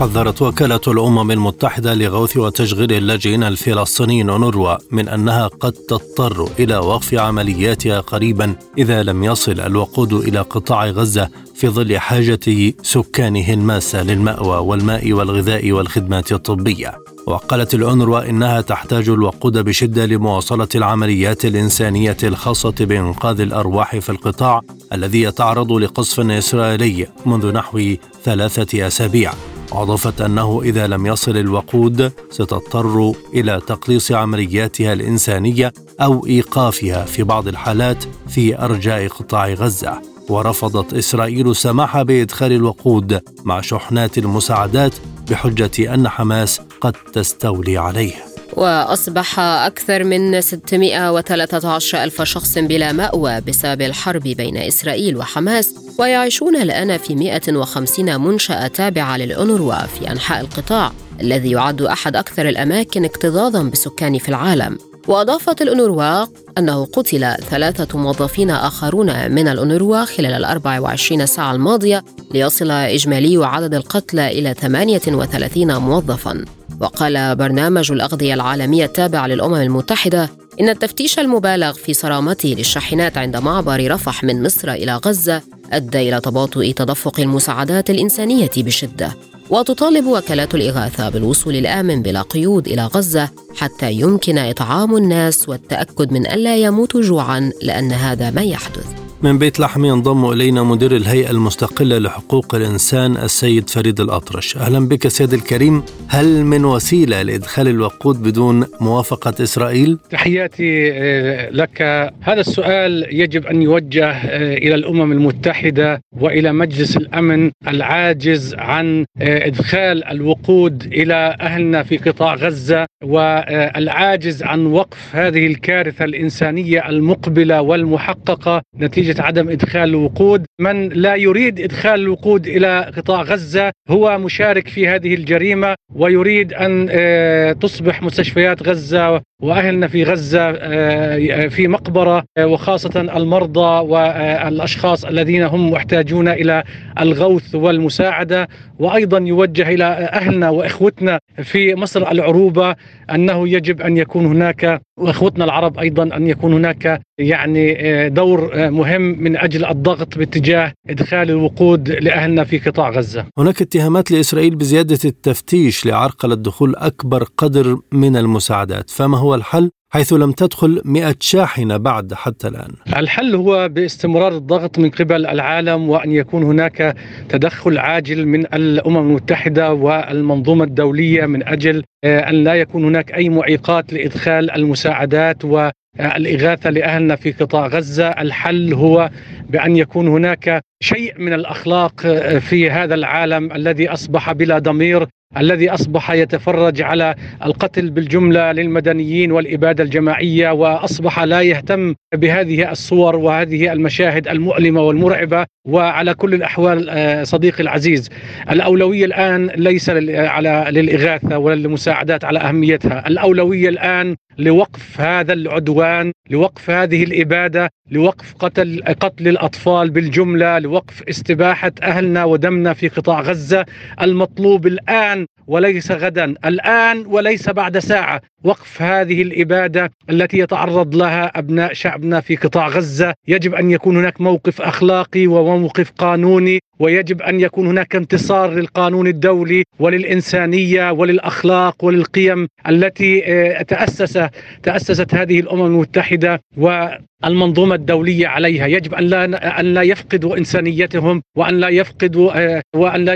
حذرت وكالة الأمم المتحدة لغوث وتشغيل اللاجئين الفلسطينيين أونروا من أنها قد تضطر إلى وقف عملياتها قريبا إذا لم يصل الوقود إلى قطاع غزة في ظل حاجة سكانه الماسة للمأوى والماء والغذاء والخدمات الطبية. وقالت الأونروا إنها تحتاج الوقود بشدة لمواصلة العمليات الإنسانية الخاصة بإنقاذ الأرواح في القطاع الذي يتعرض لقصف إسرائيلي منذ نحو ثلاثة أسابيع. وأضافت أنه إذا لم يصل الوقود ستضطر إلى تقليص عملياتها الإنسانية أو إيقافها في بعض الحالات في أرجاء قطاع غزة. ورفضت إسرائيل السماح بإدخال الوقود مع شحنات المساعدات بحجة أن حماس قد تستولي عليه. وأصبح أكثر من 613 ألف شخص بلا مأوى بسبب الحرب بين إسرائيل وحماس ويعيشون الآن في 150 منشأة تابعة للأونروا في أنحاء القطاع الذي يعد أحد أكثر الأماكن اكتظاظا بالسكان في العالم. وأضافت الأونروا أنه قتل ثلاثة موظفين آخرون من الأونروا خلال ال 24 ساعة الماضية ليصل إجمالي عدد القتلى إلى 38 موظفاً. وقال برنامج الأغذية العالمية التابع للأمم المتحدة إن التفتيش المبالغ في صرامته للشاحنات عند معبر رفح من مصر إلى غزة أدى إلى تباطؤ تدفق المساعدات الإنسانية بشدة. وتطالب وكالات الإغاثة بالوصول الآمن بلا قيود إلى غزة حتى يمكن إطعام الناس والتأكد من ألا يموتوا جوعا لأن هذا ما يحدث. من بيت لحم ينضم إلينا مدير الهيئة المستقلة لحقوق الإنسان السيد فريد الأطرش. أهلا بك سيد الكريم. هل من وسيلة لإدخال الوقود بدون موافقة إسرائيل؟ تحياتي آه، لك. هذا السؤال يجب أن يوجه آه، إلى الأمم المتحدة وإلى مجلس الأمن العاجز عن آه، إدخال الوقود إلى أهلنا في قطاع غزة والعاجز عن وقف هذه الكارثة الإنسانية المقبلة والمحققة نتيجة أجل عدم إدخال الوقود. من لا يريد إدخال الوقود إلى قطاع غزة هو مشارك في هذه الجريمة ويريد أن آه، تصبح مستشفيات غزة وأهلنا في غزة آه، في مقبرة آه، وخاصة المرضى والأشخاص الذين هم محتاجون إلى الغوث والمساعدة. وأيضا يوجه إلى أهلنا وإخوتنا في مصر العروبة أنه يجب أن يكون هناك وإخوتنا العرب أيضا أن يكون هناك يعني آه، دور مهم من أجل الضغط باتجاه إدخال الوقود لأهلنا في قطاع غزة. هناك اتهامات لإسرائيل بزيادة التفتيش لعرقله دخول أكبر قدر من المساعدات، فما هو الحل حيث لم تدخل مئة شاحنة بعد حتى الآن. الحل هو باستمرار الضغط من قبل العالم وأن يكون هناك تدخل عاجل من الأمم المتحدة والمنظومة الدولية من أجل آه، أن لا يكون هناك أي معيقات لإدخال المساعدات و الإغاثة لأهلنا في قطاع غزة. الحل هو بأن يكون هناك شيء من الأخلاق آه، في هذا العالم الذي أصبح بلا ضمير الذي أصبح يتفرج على القتل بالجملة للمدنيين والإبادة الجماعية وأصبح لا يهتم بهذه الصور وهذه المشاهد المؤلمة والمرعبة وعلى كل الأحوال آه، صديقي العزيز الأولوية الآن ليس على للإغاثة ولا للمساعدات على أهميتها، الأولوية الآن لوقف هذا العدوان، لوقف هذه الإبادة، لوقف قتل قتل الأطفال بالجملة، لوقف استباحة أهلنا ودمنا في قطاع غزة، المطلوب الآن وليس غدا. الآن وليس بعد ساعة. وقف هذه الإبادة التي يتعرض لها أبناء شعبنا في قطاع غزة. يجب أن يكون هناك موقف أخلاقي وموقف قانوني ويجب أن يكون هناك انتصار للقانون الدولي وللإنسانية وللأخلاق وللقيم التي آه، تأسس تأسست هذه الأمم المتحدة و المنظومه الدولية عليها. يجب أن لا أن لا يفقدوا إنسانيتهم وأن لا يفقدوا آه، وأن لا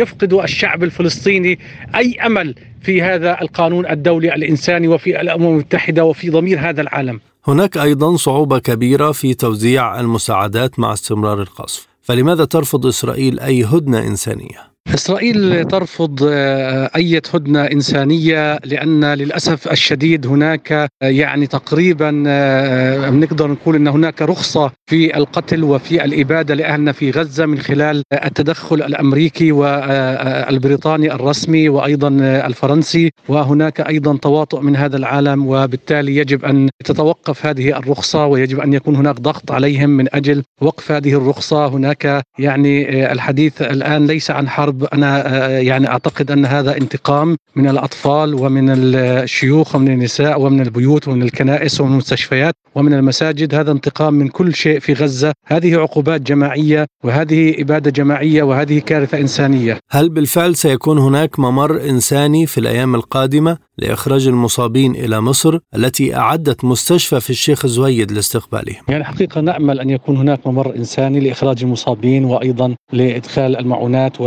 يفقدوا الشعب الفلسطيني أي أمل في هذا القانون الدولي الإنساني وفي الأمم المتحدة وفي ضمير هذا العالم. هناك أيضا صعوبة كبيرة في توزيع المساعدات مع استمرار القصف، فلماذا ترفض إسرائيل أي هدنة إنسانية؟ إسرائيل ترفض آه، أي هدنة إنسانية لأن للأسف الشديد هناك آه، يعني تقريبا آه، نقدر نقول أن هناك رخصة في القتل وفي الإبادة لأهلنا في غزة من خلال التدخل الأمريكي والبريطاني الرسمي وأيضا الفرنسي وهناك أيضا تواطؤ من هذا العالم وبالتالي يجب أن تتوقف هذه الرخصة ويجب أن يكون هناك ضغط عليهم من أجل وقف هذه الرخصة. هناك يعني الحديث الآن ليس عن حرب أنا آه، يعني أعتقد أن هذا انتقام من الأطفال ومن الشيوخ ومن النساء ومن البيوت ومن الكنائس ومن المستشفيات ومن المساجد. هذا انتقام من كل شيء في غزة. هذه عقوبات جماعية وهذه إبادة جماعية وهذه كارثة إنسانية. هل بالفعل سيكون هناك ممر إنساني في الأيام القادمة لإخراج المصابين إلى مصر التي أعدت مستشفى في الشيخ زويد لاستقبالهم؟ يعني حقيقة نأمل أن يكون هناك ممر إنساني لإخراج المصابين وأيضا لإدخال المعونات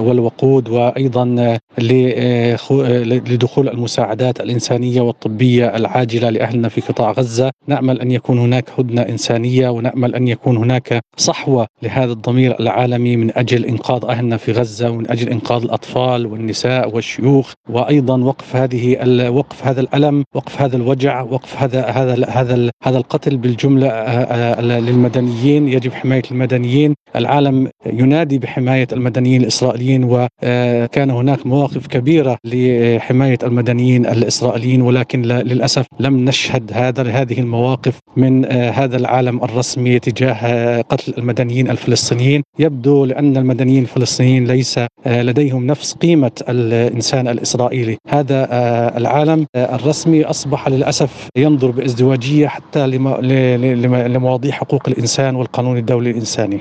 والوقود وأيضا لدخول المساعدات الإنسانية والطبية العاجلة لأهلنا في قطاع غزة. نأمل أن يكون هناك هدنة إنسانية ونأمل أن يكون هناك صحوة لهذا الضمير العالمي من أجل إنقاذ أهلنا في غزة ومن أجل إنقاذ الأطفال والنساء والشيوخ. وأيضا وقف هذه هذه وقف هذا الألم وقف هذا الوجع وقف هذا هذا هذا هذا القتل بالجملة آه، آه، للمدنيين. يجب حماية المدنيين. العالم ينادي بحماية المدنيين الاسرائيليين وكان هناك مواقف كبيرة لحماية المدنيين الإسرائيليين ولكن للأسف لم نشهد هذا هذه المواقف من آه، هذا العالم الرسمي تجاه قتل المدنيين الفلسطينيين يبدو لأن المدنيين الفلسطينيين ليس لديهم نفس قيمة الإنسان الإسرائيلي هذا العالم الرسمي أصبح للأسف ينظر بازدواجية حتى لمواضيع حقوق الإنسان والقانون الدولي الإنساني.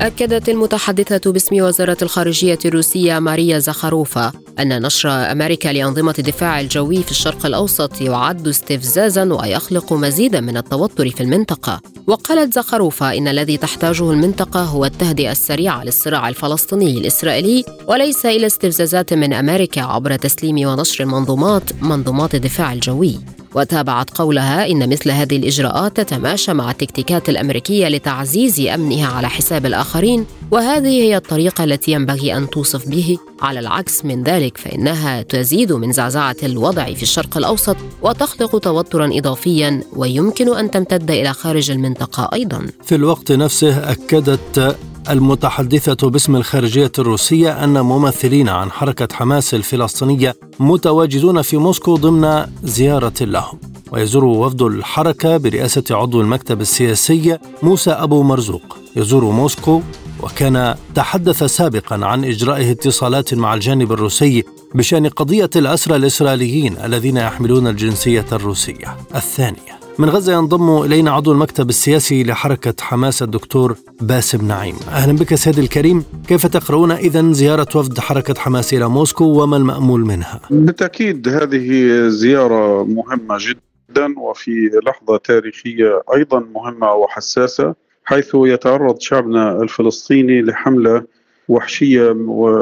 أكدت المتحدثة باسم وزارة الخارجية الروسية ماريا زخاروفا أن نشر أمريكا لأنظمة الدفاع الجوي في الشرق الأوسط يعد استفزازا ويخلق مزيدا من التوتر في المنطقة. وقالت زخاروفا إن الذي تحتاجه المنطقة هو التهدئة السريعة للصراع الفلسطيني الإسرائيلي وليس إلى استفزازات من أمريكا عبر تسليم ونشر المنظومات منظومات الدفاع الجوي. وتابعت قولها إن مثل هذه الإجراءات تتماشى مع التكتيكات الأمريكية لتعزيز أمنها على حساب الآخرين وهذه هي الطريقة التي ينبغي أن توصف به. على العكس من ذلك فإنها تزيد من زعزعة الوضع في الشرق الأوسط وتخلق توترا إضافيا ويمكن أن تمتد إلى خارج المنطقة أيضا. في الوقت نفسه أكدت المتحدثة باسم الخارجية الروسية أن ممثلين عن حركة حماس الفلسطينية متواجدون في موسكو ضمن زيارة لهم. ويزور وفد الحركة برئاسة عضو المكتب السياسي موسى أبو مرزوق. يزور موسكو وكان تحدث سابقا عن إجرائه اتصالات مع الجانب الروسي بشأن قضية الأسرى الإسرائيليين الذين يحملون الجنسية الروسية. الثانية من غزة ينضم إلينا عضو المكتب السياسي لحركة حماس الدكتور باسم نعيم أهلا بك سيدي الكريم كيف تقرؤون إذا زيارة وفد حركة حماس إلى موسكو وما المأمول منها؟ بالتأكيد هذه زيارة مهمة جدا وفي لحظة تاريخية أيضا مهمة وحساسة حيث يتعرض شعبنا الفلسطيني لحملة وحشية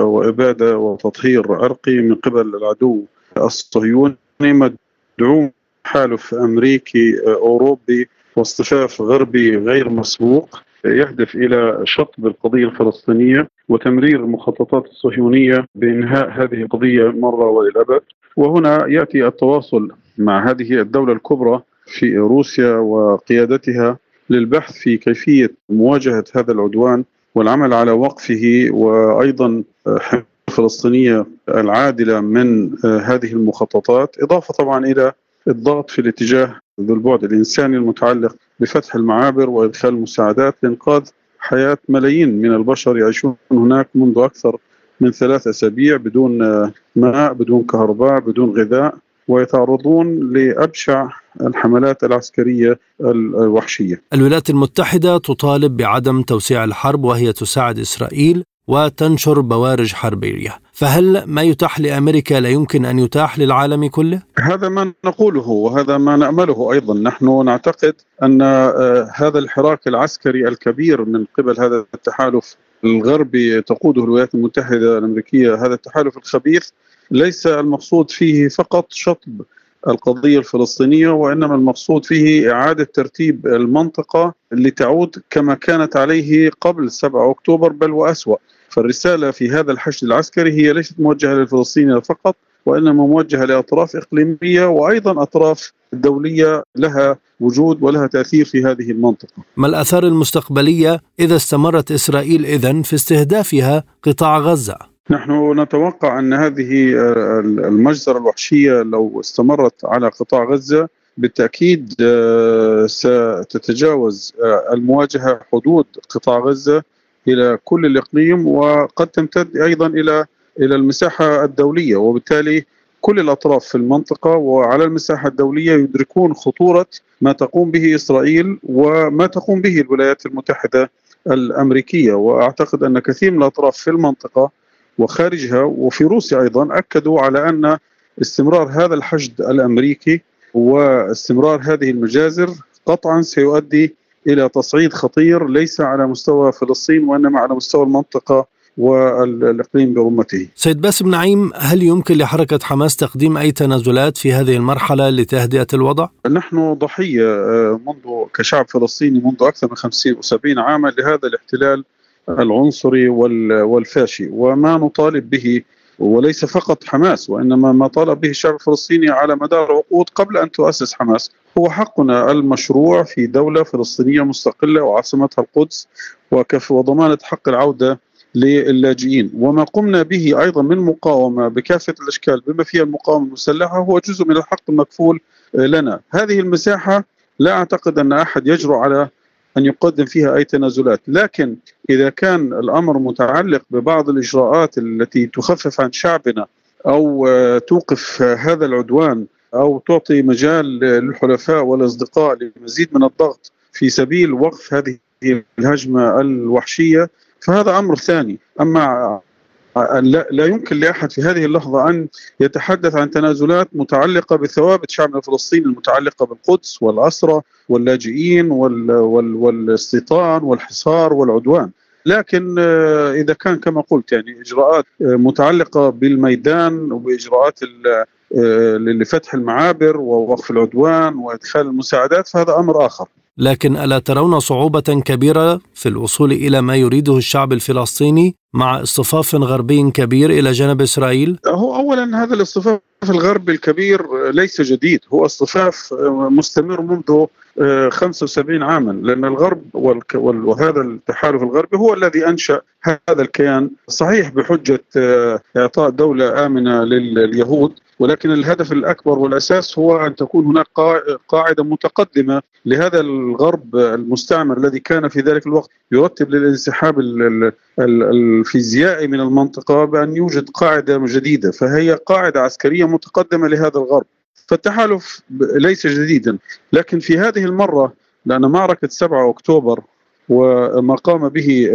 وإبادة وتطهير عرقي من قبل العدو الصهيوني مدعوم تحالف أمريكي آه، أوروبي واصطفاف غربي غير مسبوق يهدف إلى شطب القضية الفلسطينية وتمرير المخططات الصهيونية بإنهاء هذه القضية مرة وللابد وهنا يأتي التواصل مع هذه الدولة الكبرى في روسيا وقيادتها للبحث في كيفية مواجهة هذا العدوان والعمل على وقفه وأيضا الفلسطينية العادلة من آه، هذه المخططات. إضافة طبعا إلى الضغط في الاتجاه ذو البعد الإنساني المتعلق بفتح المعابر وإدخال المساعدات لإنقاذ حياة ملايين من البشر يعيشون هناك منذ أكثر من ثلاث أسابيع بدون ماء بدون كهرباء بدون غذاء ويتعرضون لأبشع الحملات العسكرية الوحشية. الولايات المتحدة تطالب بعدم توسيع الحرب وهي تساعد إسرائيل وتنشر بوارج حربية فهل ما يتاح لأمريكا لا يمكن أن يتاح للعالم كله؟ هذا ما نقوله وهذا ما نأمله أيضا نحن نعتقد أن آه، هذا الحراك العسكري الكبير من قبل هذا التحالف الغربي تقوده الولايات المتحدة الأمريكية هذا التحالف الخبيث ليس المقصود فيه فقط شطب القضية الفلسطينية وإنما المقصود فيه إعادة ترتيب المنطقة لتعود كما كانت عليه قبل 7 أكتوبر بل وأسوأ فالرسالة في هذا الحشد العسكري هي ليست موجهة للفلسطينيين فقط وإنما موجهة لأطراف إقليمية وأيضا أطراف دولية لها وجود ولها تأثير في هذه المنطقة ما الآثار المستقبلية إذا استمرت إسرائيل إذن في استهدافها قطاع غزة؟ نحن نتوقع أن هذه المجزرة الوحشية لو استمرت على قطاع غزة بالتأكيد آه، ستتجاوز آه، المواجهة حدود قطاع غزة إلى كل الإقليم وقد تمتد أيضا إلى إلى المساحة الدولية. وبالتالي كل الأطراف في المنطقة وعلى المساحة الدولية يدركون خطورة ما تقوم به إسرائيل وما تقوم به الولايات المتحدة الأمريكية. وأعتقد أن كثير من الأطراف في المنطقة وخارجها وفي روسيا أيضا أكدوا على أن استمرار هذا الحشد الأمريكي واستمرار هذه المجازر قطعا سيؤدي إلى تصعيد خطير ليس على مستوى فلسطين وإنما على مستوى المنطقة والإقليم برمته. سيد باسم نعيم هل يمكن لحركة حماس تقديم أي تنازلات في هذه المرحلة لتهدئة الوضع؟ نحن ضحية آه، منذ كشعب فلسطيني منذ أكثر من 50 و70 عاما لهذا الاحتلال العنصري والفاشي وما نطالب به وليس فقط حماس وإنما ما طالب به الشعب الفلسطيني على مدار عقود قبل أن تؤسس حماس هو حقنا المشروع في دولة فلسطينية مستقلة وعاصمتها القدس وكف وضمانة حق العودة للاجئين. وما قمنا به أيضا من مقاومة بكافة الأشكال بما فيها المقاومة المسلحة هو جزء من الحق المكفول لنا. هذه المساحة لا أعتقد أن أحد يجرؤ على أن يقدم فيها أي تنازلات، لكن إذا كان الأمر متعلق ببعض الإجراءات التي تخفف عن شعبنا أو آه، توقف هذا العدوان أو تعطي مجال للحلفاء والأصدقاء لمزيد من الضغط في سبيل وقف هذه الهجمة الوحشية فهذا أمر ثاني، أما لا يمكن لأحد في هذه اللحظة أن يتحدث عن تنازلات متعلقة بثوابت شعبنا الفلسطيني المتعلقة بالقدس والاسرى واللاجئين والاستيطان والحصار والعدوان. لكن إذا كان كما قلت يعني إجراءات متعلقة بالميدان وبإجراءات لفتح المعابر ووقف العدوان وإدخال المساعدات فهذا أمر آخر. لكن ألا ترون صعوبة كبيرة في الوصول إلى ما يريده الشعب الفلسطيني مع اصطفاف غربي كبير إلى جانب إسرائيل؟ هو اولا هذا الاصطفاف الغربي الكبير ليس جديد، هو اصطفاف مستمر منذ 75 عاما لأن الغرب وهذا التحالف الغربي هو الذي أنشأ هذا الكيان صحيح بحجة إعطاء دولة آمنة لليهود ولكن الهدف الأكبر والأساس هو أن تكون هناك قاعدة متقدمة لهذا الغرب المستعمر الذي كان في ذلك الوقت يرتب للانسحاب الفيزيائي من المنطقة بأن يوجد قاعدة جديدة فهي قاعدة عسكرية متقدمة لهذا الغرب. فالتحالف ليس جديدا لكن في هذه المرة لأن معركة 7 أكتوبر وما قام به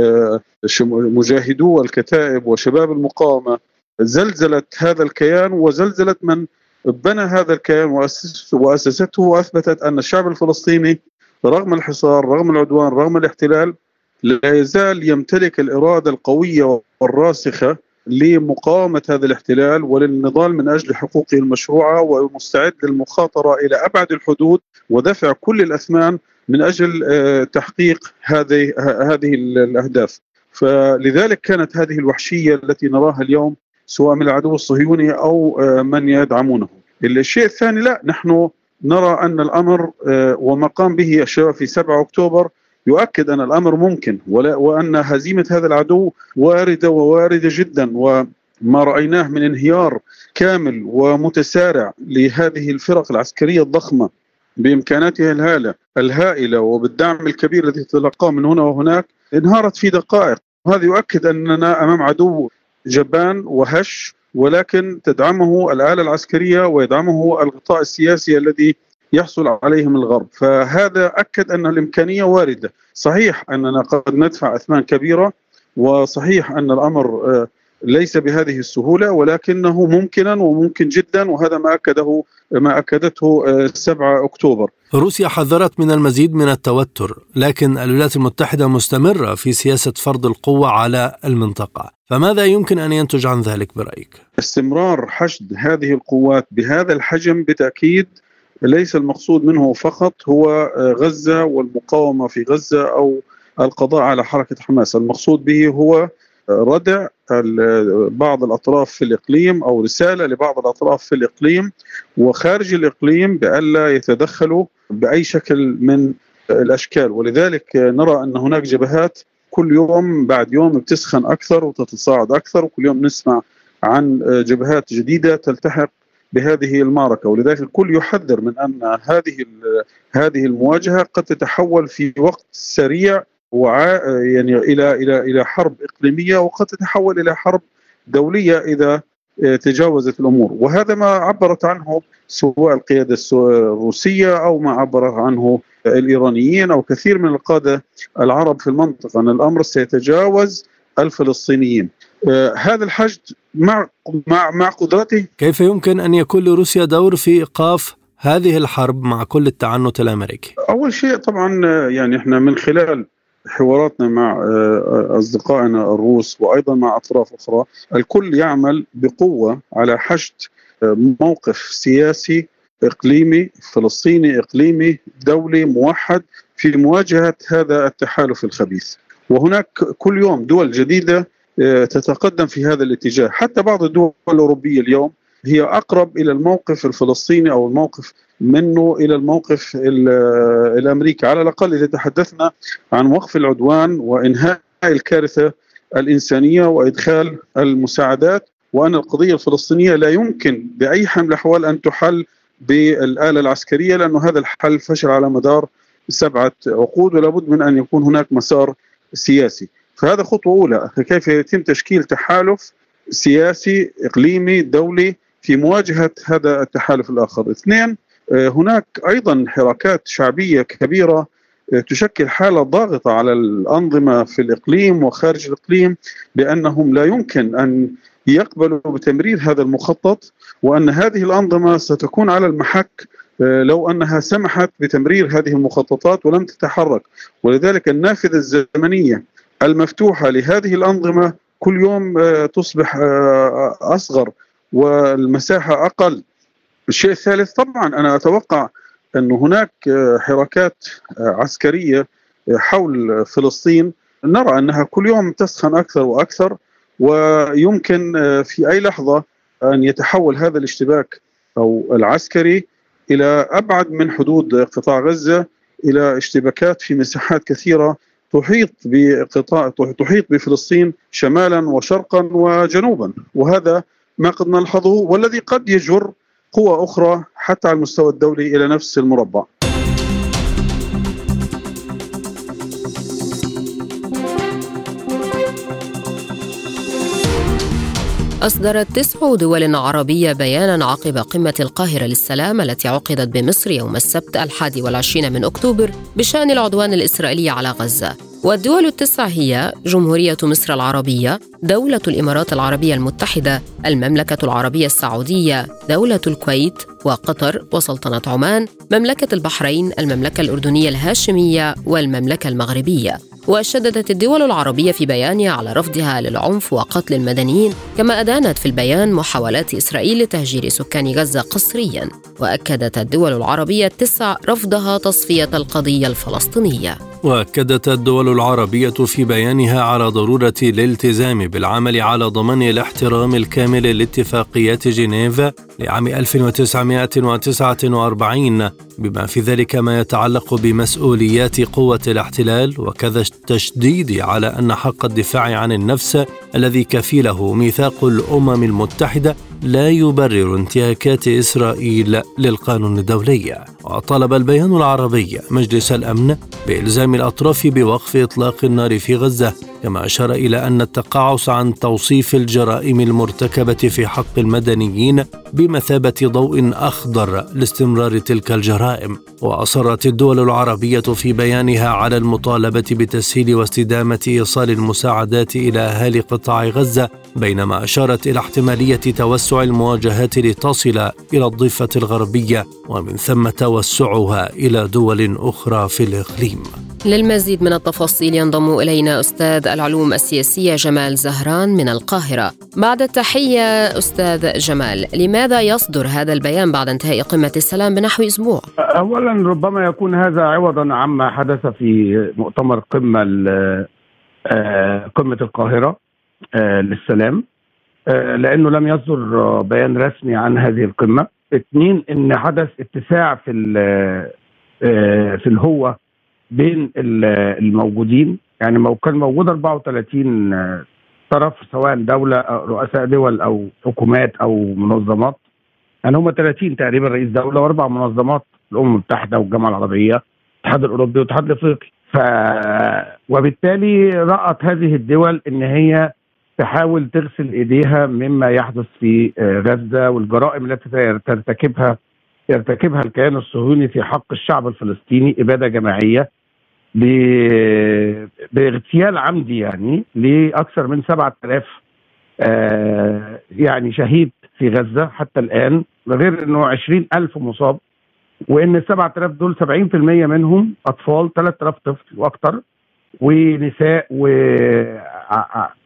مجاهدو الكتائب وشباب المقاومة زلزلت هذا الكيان وزلزلت من بنى هذا الكيان وأسسته وأثبتت أن الشعب الفلسطيني رغم الحصار رغم العدوان رغم الاحتلال لا يزال يمتلك الإرادة القوية والراسخة لمقاومة هذا الاحتلال وللنضال من أجل حقوقه المشروعة ومستعد للمخاطرة إلى أبعد الحدود ودفع كل الأثمان من أجل تحقيق هذه هذه الأهداف. فلذلك كانت هذه الوحشية التي نراها اليوم سواء من العدو الصهيوني أو من يدعمونه. الشيء الثاني لا نحن نرى أن الأمر وما قام به الشباب في 7 أكتوبر يؤكد أن الأمر ممكن وأن هزيمة هذا العدو واردة وواردة جدا وما رأيناه من انهيار كامل ومتسارع لهذه الفرق العسكرية الضخمة بإمكاناتها الهائله الهائلة وبالدعم الكبير الذي تلقاه من هنا وهناك انهارت في دقائق وهذا يؤكد أننا أمام عدو جبان وهش ولكن تدعمه الآلة العسكرية ويدعمه الغطاء السياسي الذي يحصل عليه من الغرب. فهذا أكد أن الإمكانية واردة. صحيح أننا قد ندفع أثمان كبيرة وصحيح أن الأمر ليس بهذه السهولة ولكنه ممكنا وممكن جدا وهذا ما أكده ما أكدته 7 أكتوبر. روسيا حذرت من المزيد من التوتر لكن الولايات المتحدة مستمرة في سياسة فرض القوة على المنطقة. فماذا يمكن أن ينتج عن ذلك برأيك؟ استمرار حشد هذه القوات بهذا الحجم بالتأكيد ليس المقصود منه فقط هو غزة والمقاومة في غزة أو القضاء على حركة حماس. المقصود به هو ردع بعض الأطراف في الإقليم أو رسالة لبعض الأطراف في الإقليم وخارج الإقليم بألا يتدخلوا بأي شكل من الأشكال. ولذلك نرى أن هناك جبهات كل يوم بعد يوم بتسخن أكثر وتتصاعد أكثر وكل يوم نسمع عن جبهات جديدة تلتحق بهذه المعركة. ولذلك الكل يحذر من أن هذه هذه المواجهة قد تتحول في وقت سريع يعني إلى إلى إلى حرب إقليمية وقد تتحول إلى حرب دولية إذا تجاوزت الأمور. وهذا ما عبرت عنه سواء القيادة الروسية أو ما عبر عنه الإيرانيين أو كثير من القادة العرب في المنطقة. أن الأمر سيتجاوز الفلسطينيين. هذا الحشد مع مع مع قدرته؟ كيف يمكن أن يكون لروسيا دور في إيقاف هذه الحرب مع كل التعنت الأمريكي؟ أول شيء طبعا يعني إحنا من خلال حواراتنا مع أصدقائنا الروس وأيضا مع أطراف أخرى الكل يعمل بقوة على حشد موقف سياسي إقليمي فلسطيني إقليمي دولي موحد في مواجهة هذا التحالف الخبيث. وهناك كل يوم دول جديدة تتقدم في هذا الاتجاه. حتى بعض الدول الأوروبية اليوم هي أقرب إلى الموقف الفلسطيني أو الموقف منه إلى الموقف الأمريكي. على الأقل إذا تحدثنا عن وقف العدوان وإنهاء الكارثة الإنسانية وإدخال المساعدات وأن القضية الفلسطينية لا يمكن بأي حال من الأحوال أن تحل بالآلة العسكرية لأنه هذا الحل فشل على مدار سبعة عقود ولا بد من أن يكون هناك مسار سياسي. فهذا خطوة أولى. كيف يتم تشكيل تحالف سياسي إقليمي دولي في مواجهة هذا التحالف الآخر. اثنين هناك أيضا حراكات شعبية كبيرة تشكل حالة ضاغطة على الأنظمة في الإقليم وخارج الإقليم بأنهم لا يمكن أن يقبلوا بتمرير هذا المخطط وأن هذه الأنظمة ستكون على المحك لو أنها سمحت بتمرير هذه المخططات ولم تتحرك. ولذلك النافذة الزمنية المفتوحة لهذه الأنظمة كل يوم تصبح أصغر. والمساحة أقل. الشيء الثالث طبعا أنا أتوقع أن هناك حركات عسكرية حول فلسطين. نرى أنها كل يوم تسخن أكثر وأكثر ويمكن في أي لحظة أن يتحول هذا الاشتباك أو العسكري إلى أبعد من حدود قطاع غزة إلى اشتباكات في مساحات كثيرة تحيط بقطاع تحيط بفلسطين شمالا وشرقا وجنوبا. وهذا ما قد نلحظه والذي قد يجر قوى أخرى حتى على المستوى الدولي إلى نفس المربع. أصدرت تسع دول عربية بيانا عقب قمة القاهرة للسلام التي عقدت بمصر يوم السبت الحادي والعشرين من أكتوبر بشأن العدوان الإسرائيلي على غزة والدول التسع هي جمهورية مصر العربية، دولة الإمارات العربية المتحدة، المملكة العربية السعودية، دولة الكويت وقطر وسلطنة عمان، مملكة البحرين، المملكة الأردنية الهاشمية والمملكة المغربية. وشددت الدول العربية في بيانها على رفضها للعنف وقتل المدنيين كما أدانت في البيان محاولات إسرائيل لتهجير سكان غزة قسريا وأكدت الدول العربية التسع رفضها تصفية القضية الفلسطينية. وأكدت الدول العربية في بيانها على ضرورة الالتزام بالعمل على ضمان الاحترام الكامل لاتفاقيات جنيف لعام 1949 بما في ذلك ما يتعلق بمسؤوليات قوة الاحتلال وكذا التشديد على أن حق الدفاع عن النفس الذي كفيله ميثاق الأمم المتحدة لا يبرر انتهاكات إسرائيل للقانون الدولي. وطلب البيان العربي مجلس الأمن بإلزام الأطراف بوقف إطلاق النار في غزة كما أشار إلى أن التقاعس عن توصيف الجرائم المرتكبة في حق المدنيين بمثابة ضوء أخضر لاستمرار تلك الجرائم وأصرت الدول العربية في بيانها على المطالبة بتسهيل واستدامة إيصال المساعدات إلى أهالي قطاع غزة بينما أشارت إلى احتمالية توسع المواجهات لتصل إلى الضفة الغربية ومن ثم توسعها إلى دول أخرى في الإقليم. للمزيد من التفاصيل ينضم إلينا أستاذ العلوم السياسية جمال زهران من القاهرة. بعد التحية أستاذ جمال، لماذا يصدر هذا البيان بعد انتهاء قمة السلام بنحو أسبوع؟ اولا ربما يكون هذا عوضا عما حدث في مؤتمر قمة آه، قمة القاهرة آه، للسلام آه، لأنه لم يصدر بيان رسمي عن هذه القمة. اثنين إن حدث اتساع في في الهوة بين الموجودين يعني كان موجود 34 طرف سواء دولة رؤساء دول أو حكومات أو منظمات. يعني هم 30 تقريبا رئيس دولة وأربع منظمات الأمم المتحدة والجامعة العربية الاتحاد الأوروبي والاتحاد الأفريقي. ف وبالتالي رأت هذه الدول إن هي تحاول تغسل إيديها مما يحدث في غزة والجرائم التي ترتكبها يرتكبها الكيان الصهيوني في حق الشعب الفلسطيني إبادة جماعية. باغتيال عمدي يعني لأكثر من 7000 آه يعني شهيد في غزة حتى الآن غير إنه 20000 مصاب وإن ال 7000 دول 70% منهم أطفال 3000 طفل وأكثر ونساء و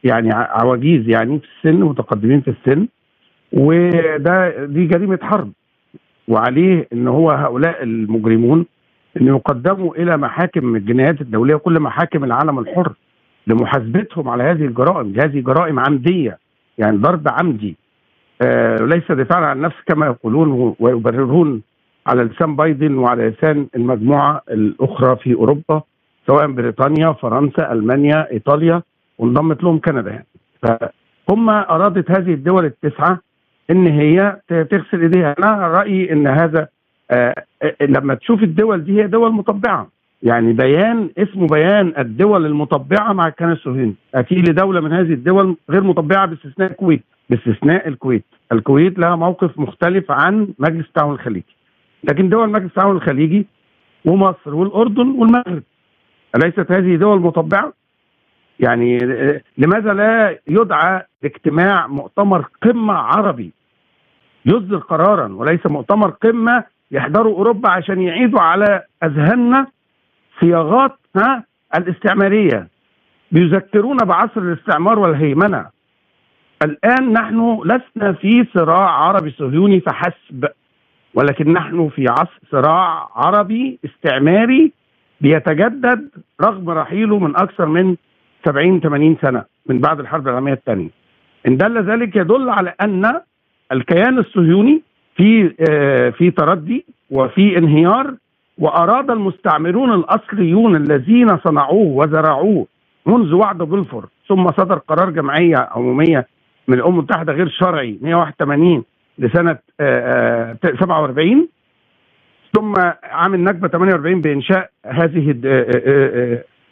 يعني عواجيز يعني في السن متقدمين في السن وده دي جريمة حرب وعليه إن هو هؤلاء المجرمون إن يقدموا إلى محاكم الجنايات الدولية وكل محاكم العالم الحر لمحاسبتهم على هذه الجرائم، هذه جرائم عمدية يعني ضرب عمدي آه ليس دفاعا عن النفس كما يقولون ويبررون على لسان بايدن وعلى لسان المجموعة الأخرى في أوروبا سواء بريطانيا، فرنسا، ألمانيا، إيطاليا وانضمت لهم كندا يعني. فهم أرادت هذه الدول التسعة إن هي تغسل إيديها، أنا رأيي إن هذا لما تشوف الدول دي هي دول مطبعة. يعني بيان اسمه بيان الدول المطبعة مع الكيان الصهيوني أكيد لدولة من هذه الدول غير مطبعة باستثناء الكويت. باستثناء الكويت. الكويت لها موقف مختلف عن مجلس التعاون الخليجي. لكن دول مجلس التعاون الخليجي ومصر والأردن والمغرب. أليست هذه دول مطبعة؟ يعني لماذا لا يدعى اجتماع مؤتمر قمة عربي؟ يصدر قرارا وليس مؤتمر قمة يحضروا أوروبا عشان يعيدوا على أذهاننا صياغات ها الاستعمارية بيذكرونا بعصر الاستعمار والهيمنة الآن نحن لسنا في صراع عربي صهيوني فحسب ولكن نحن في عصر صراع عربي استعماري بيتجدد رغم رحيله من أكثر من 70 80 سنة من بعد الحرب العالمية الثانية. إن دل ذلك يدل على أن الكيان الصهيوني في آه، في تردي وفي انهيار وأراد المستعمرون الأصليون الذين صنعوه وزرعوه منذ وعد بلفور ثم صدر قرار جمعية عمومية من الأمم المتحدة غير شرعي 181 لسنة 47 آه، ثم عام النكبه 48 بإنشاء هذه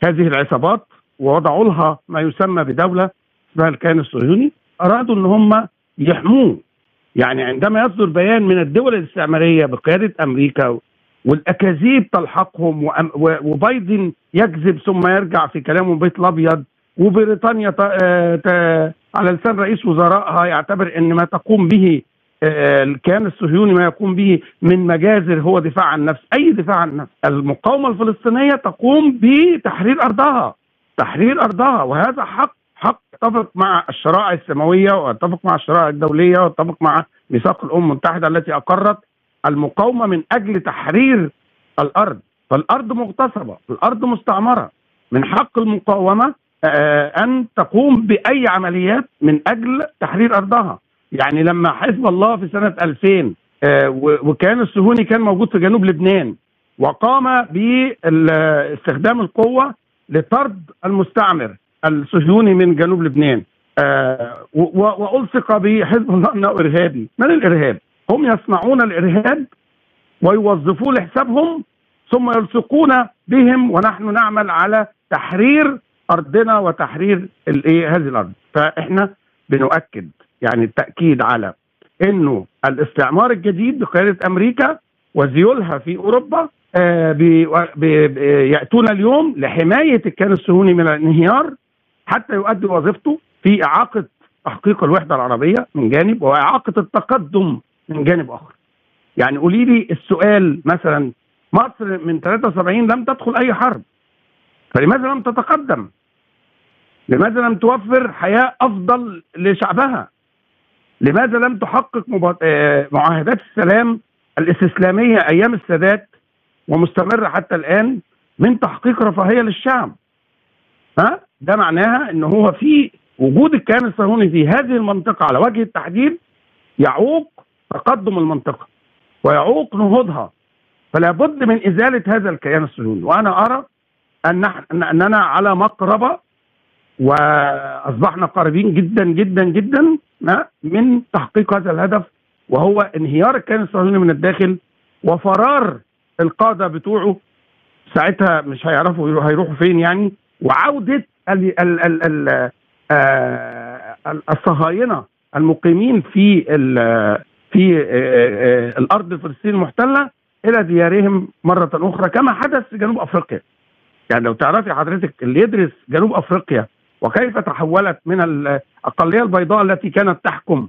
هذه العصابات ووضعوا لها ما يسمى بدولة اسمها الكيان الصهيوني. أرادوا إن هم يحموه. يعني عندما يصدر بيان من الدول الاستعمارية بقيادة أمريكا والأكاذيب تلحقهم وبايدن يكذب ثم يرجع في كلامه البيت الأبيض وبريطانيا آه، على لسان رئيس وزرائها يعتبر إن ما تقوم به آه، الكيان الصهيوني ما يقوم به من مجازر هو دفاع عن النفس أي دفاع عن النفس المقاومة الفلسطينية تقوم بتحرير أرضها تحرير أرضها وهذا حق حق أتفق مع الشرائع السماوية وأتفق مع الشرائع الدولية وأتفق مع ميثاق الأمم المتحدة التي أقرت المقاومة من أجل تحرير الأرض. فالأرض مغتصبة الأرض مستعمرة. من حق المقاومة آه، أن تقوم بأي عمليات من أجل تحرير أرضها. يعني لما حزب الله في سنة 2000 آه، وكان الصهيوني كان موجود في جنوب لبنان وقام باستخدام القوة لطرد المستعمر. الصهيوني من جنوب لبنان. آه، وألصق بحزب الله أنه إرهابي. من الإرهاب؟ هم يصنعون الإرهاب ويوظفوه لحسابهم ثم يلصقون بهم ونحن نعمل على تحرير أرضنا وتحرير الايه هذه الأرض. فإحنا بنؤكد يعني التأكيد على إنه الاستعمار الجديد بقيادة أمريكا وزيولها في أوروبا آه بي بي يأتون اليوم لحماية الكيان الصهيوني من الانهيار حتى يؤدي وظيفته في إعاقة تحقيق الوحدة العربية من جانب وإعاقة التقدم من جانب آخر. يعني قولي لي السؤال مثلا مصر من 73 لم تدخل أي حرب فلماذا لم تتقدم؟ لماذا لم توفر حياة أفضل لشعبها؟ لماذا لم تحقق آه، معاهدات السلام الاستسلامية أيام السادات ومستمرة حتى الآن من تحقيق رفاهية للشعب؟ ها؟ ده معناها إن هو في وجود الكيان الصهيوني في هذه المنطقة على وجه التحديد يعوق تقدم المنطقة ويعوق نهوضها. فلا بد من إزالة هذا الكيان الصهيوني. وأنا أرى أن أننا على مقربة وأصبحنا قريبين جدا جدا جدا من تحقيق هذا الهدف وهو انهيار الكيان الصهيوني من الداخل وفرار القادة بتوعه. ساعتها مش هيعرفوا هيروحوا فين يعني؟ وعودة آه، الصهاينة المقيمين في في آه، آه، الأرض الفلسطينية المحتلة إلى ديارهم مرة أخرى كما حدث في جنوب أفريقيا. يعني لو تعرفي حضرتك اللي يدرس جنوب أفريقيا وكيف تحولت من الاقليه البيضاء التي كانت تحكم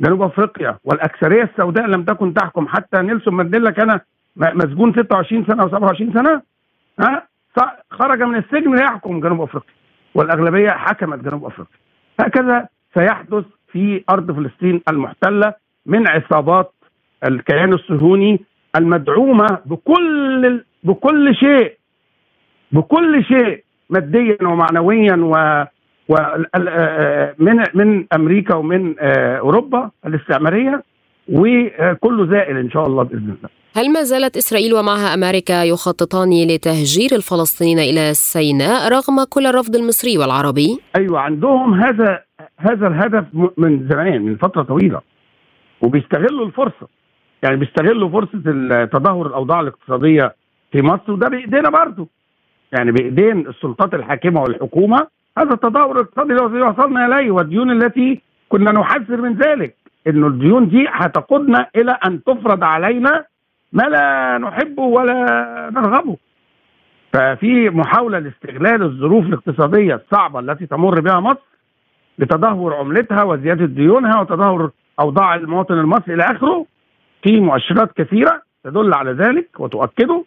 جنوب أفريقيا والأكثرية السوداء لم تكن تحكم حتى نيلسون مانديلا كان مسجون 26 سنة أو 27 سنة ها خرج من السجن ليحكم جنوب أفريقيا والأغلبية حكمت جنوب أفريقيا. هكذا سيحدث في أرض فلسطين المحتلة من عصابات الكيان الصهيوني المدعومة بكل بكل شيء بكل شيء ماديا ومعنويا و من من أمريكا ومن أوروبا الاستعمارية. وكله زائل إن شاء الله بإذن الله. هل ما زالت إسرائيل ومعها أمريكا يخططان لتهجير الفلسطينيين إلى سيناء رغم كل الرفض المصري والعربي؟ أيوه عندهم هذا هذا الهدف من زمان من فترة طويلة وبيستغلوا الفرصة يعني بيستغلوا فرصة تدهور الأوضاع الاقتصادية في مصر وده بإيدينا برضه يعني بإيدين السلطات الحاكمة والحكومة هذا التدهور الاقتصادي الذي وصلنا إليه والديون التي كنا نحذر من ذلك إنه الديون دي هتقودنا إلى أن تفرض علينا ما لا نحبه ولا نرغبه. ففي محاولة لاستغلال الظروف الاقتصادية الصعبة التي تمر بها مصر لتدهور عملتها وزيادة ديونها وتدهور أوضاع المواطن المصري إلى آخره في مؤشرات كثيرة تدل على ذلك وتؤكده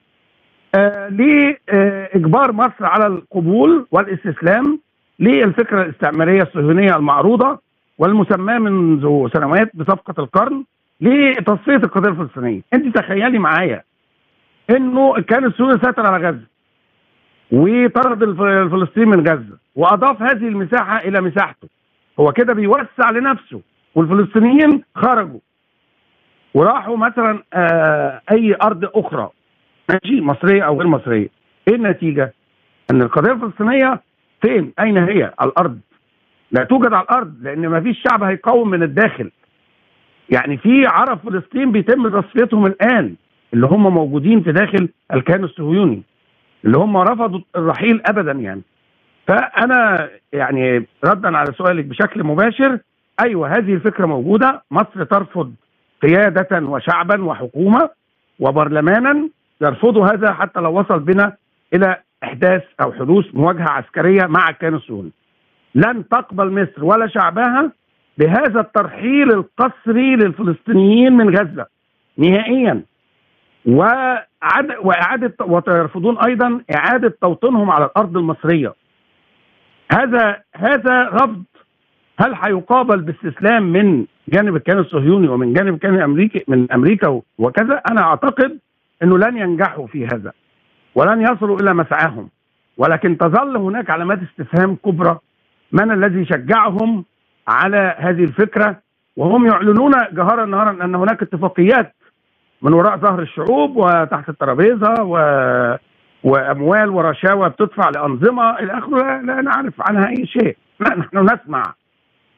آه لإجبار مصر على القبول والإستسلام للفكرة الاستعمارية الصهيونية المعروضة والمسماة منذ سنوات بصفقة القرن لتصفية القضية الفلسطينية. انت تخيلي معايا انه كان السوري سيطر على غزة وطرد الف- الفلسطيني من غزة وأضاف هذه المساحة إلى مساحته. هو كده بيوسع لنفسه والفلسطينيين خرجوا وراحوا مثلا آه أي أرض أخرى. ماشي؟ مصرية أو غير مصرية. إيه النتيجة؟ إن القضية الفلسطينية فين؟ أين هي؟ الأرض. لا توجد على الأرض لأن ما فيش شعب هيقاوم من الداخل. يعني في عرب فلسطين بيتم تصفيتهم الآن اللي هم موجودين في داخل الكيان الصهيوني اللي هم رفضوا الرحيل ابدا يعني. فأنا يعني ردا على سؤالك بشكل مباشر أيوه هذه الفكرة موجودة. مصر ترفض قيادة وشعبا وحكومة وبرلمانا يرفضوا هذا حتى لو وصل بنا إلى إحداث أو حدوث مواجهة عسكرية مع الكيان الصهيوني. لن تقبل مصر ولا شعبها بهذا الترحيل القسري للفلسطينيين من غزة نهائيا. وعد وإعادة ويرفضون أيضا إعادة توطينهم على الأرض المصرية. هذا هذا رفض هل هيقابل باستسلام من جانب الكيان الصهيوني ومن جانب الكيان الامريكي من أمريكا وكذا؟ أنا أعتقد إنه لن ينجحوا في هذا ولن يصلوا إلى مسعاهم. ولكن تظل هناك علامات استفهام كبرى من الذي شجعهم على هذه الفكرة؟ وهم يعلنون جهرا نهارا أن هناك اتفاقيات من وراء ظهر الشعوب وتحت الترابيزة و... وأموال ورشاوى بتدفع لأنظمة إلى آخره. لا, لا نعرف عنها أي شيء. لا نحن نسمع.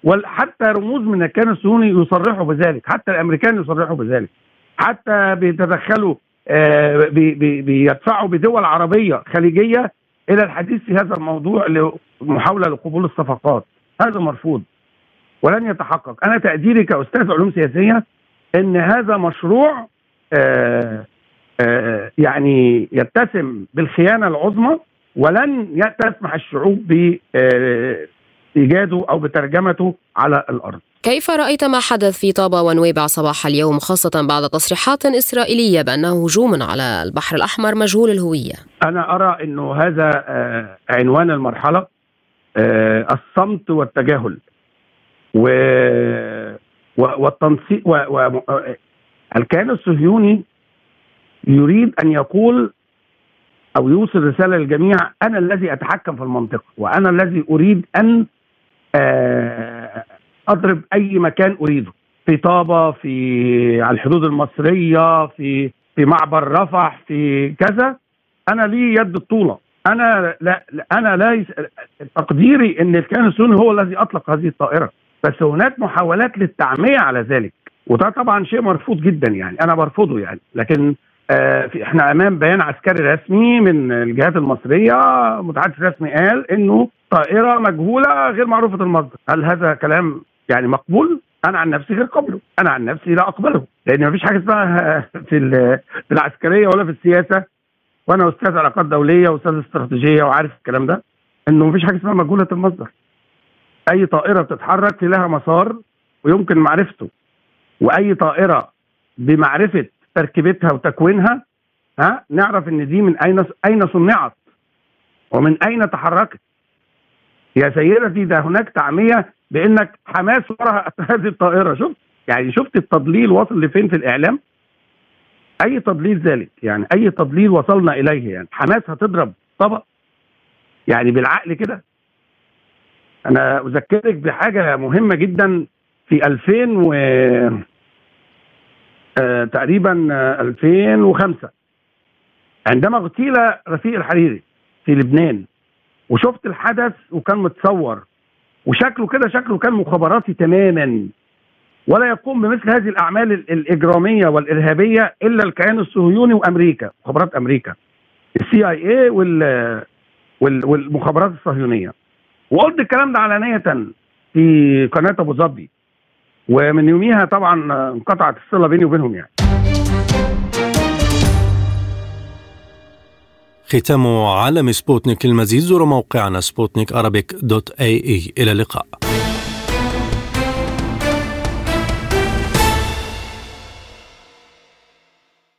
وحتى رموز من الكيان الصهيوني يصرحوا بذلك. حتى الأمريكان يصرحوا بذلك. حتى بيتدخلوا آه بي بي بيدفعوا بدول عربية خليجية إلى الحديث في هذا الموضوع لمحاولة لقبول الصفقات. هذا مرفوض ولن يتحقق. أنا تقديري كأستاذ علوم سياسية إن هذا مشروع آه آه يعني يتسم بالخيانة العظمى ولن تسمح الشعوب بايجاده أو بترجمته على الأرض. كيف رأيت ما حدث في طابة ونويبع صباح اليوم خاصة بعد تصريحات إسرائيلية بأنه هجوم على البحر الأحمر مجهول الهوية أنا أرى أنه هذا عنوان المرحلة الصمت والتجاهل و والتنسيق. و... الكيان الصهيوني يريد أن يقول أو يوصل رساله للجميع أنا الذي أتحكم في المنطقة وأنا الذي أريد أن أضرب أي مكان أريده. في طابة في على الحدود المصرية في في معبر رفح في كذا. أنا لي يد الطولة. أنا لا أنا لا تقديري إن الكيان الصهيوني هو الذي أطلق هذه الطائرة. بس هناك محاولات للتعمية على ذلك. وده طبعا شيء مرفوض جدا يعني. أنا برفضه يعني. لكن آه في إحنا أمام بيان عسكري رسمي من الجهات المصرية متحدث رسمي قال إنه طائرة مجهولة غير معروفة المصدر. هل هذا كلام يعني مقبول أنا عن نفسي غير قابله أنا عن نفسي لا أقبله لأن مفيش حاجة اسمها في العسكرية ولا في السياسة. وأنا أستاذ علاقات دولية وأستاذ استراتيجية وعارف الكلام ده إنه مفيش حاجة اسمها مجهولة المصدر. أي طائرة بتتحرك لها مسار ويمكن معرفته وأي طائرة بمعرفة تركيبتها وتكوينها ها نعرف إن دي من أين أين صنعت ومن أين تحركت. يا سيدتي ده هناك تعمية بإنك حماس وراء هذه الطائرة. شفت يعني شفت التضليل واصل لفين في الإعلام؟ أي تضليل ذلك يعني أي تضليل وصلنا إليه يعني حماس هتضرب طبق يعني بالعقل كده. أنا أذكرك بحاجة مهمة جدا. في 2000 و آه تقريبا آه 2005 عندما اغتيل رفيق الحريري في لبنان وشفت الحدث وكان متصور. وشكله كده شكله كان مخابراتي تماما. ولا يقوم بمثل هذه الأعمال الإجرامية والإرهابية إلا الكيان الصهيوني وأمريكا مخابرات أمريكا. ال CIA والمخابرات الصهيونية. وقلت الكلام ده علانية في قناة أبو ظبي. ومن يوميها طبعا انقطعت الصلة بيني وبينهم يعني. ختام عالم سبوتنيك المزيد زور موقعنا سبوتنيك دوت اي اي إلى اللقاء.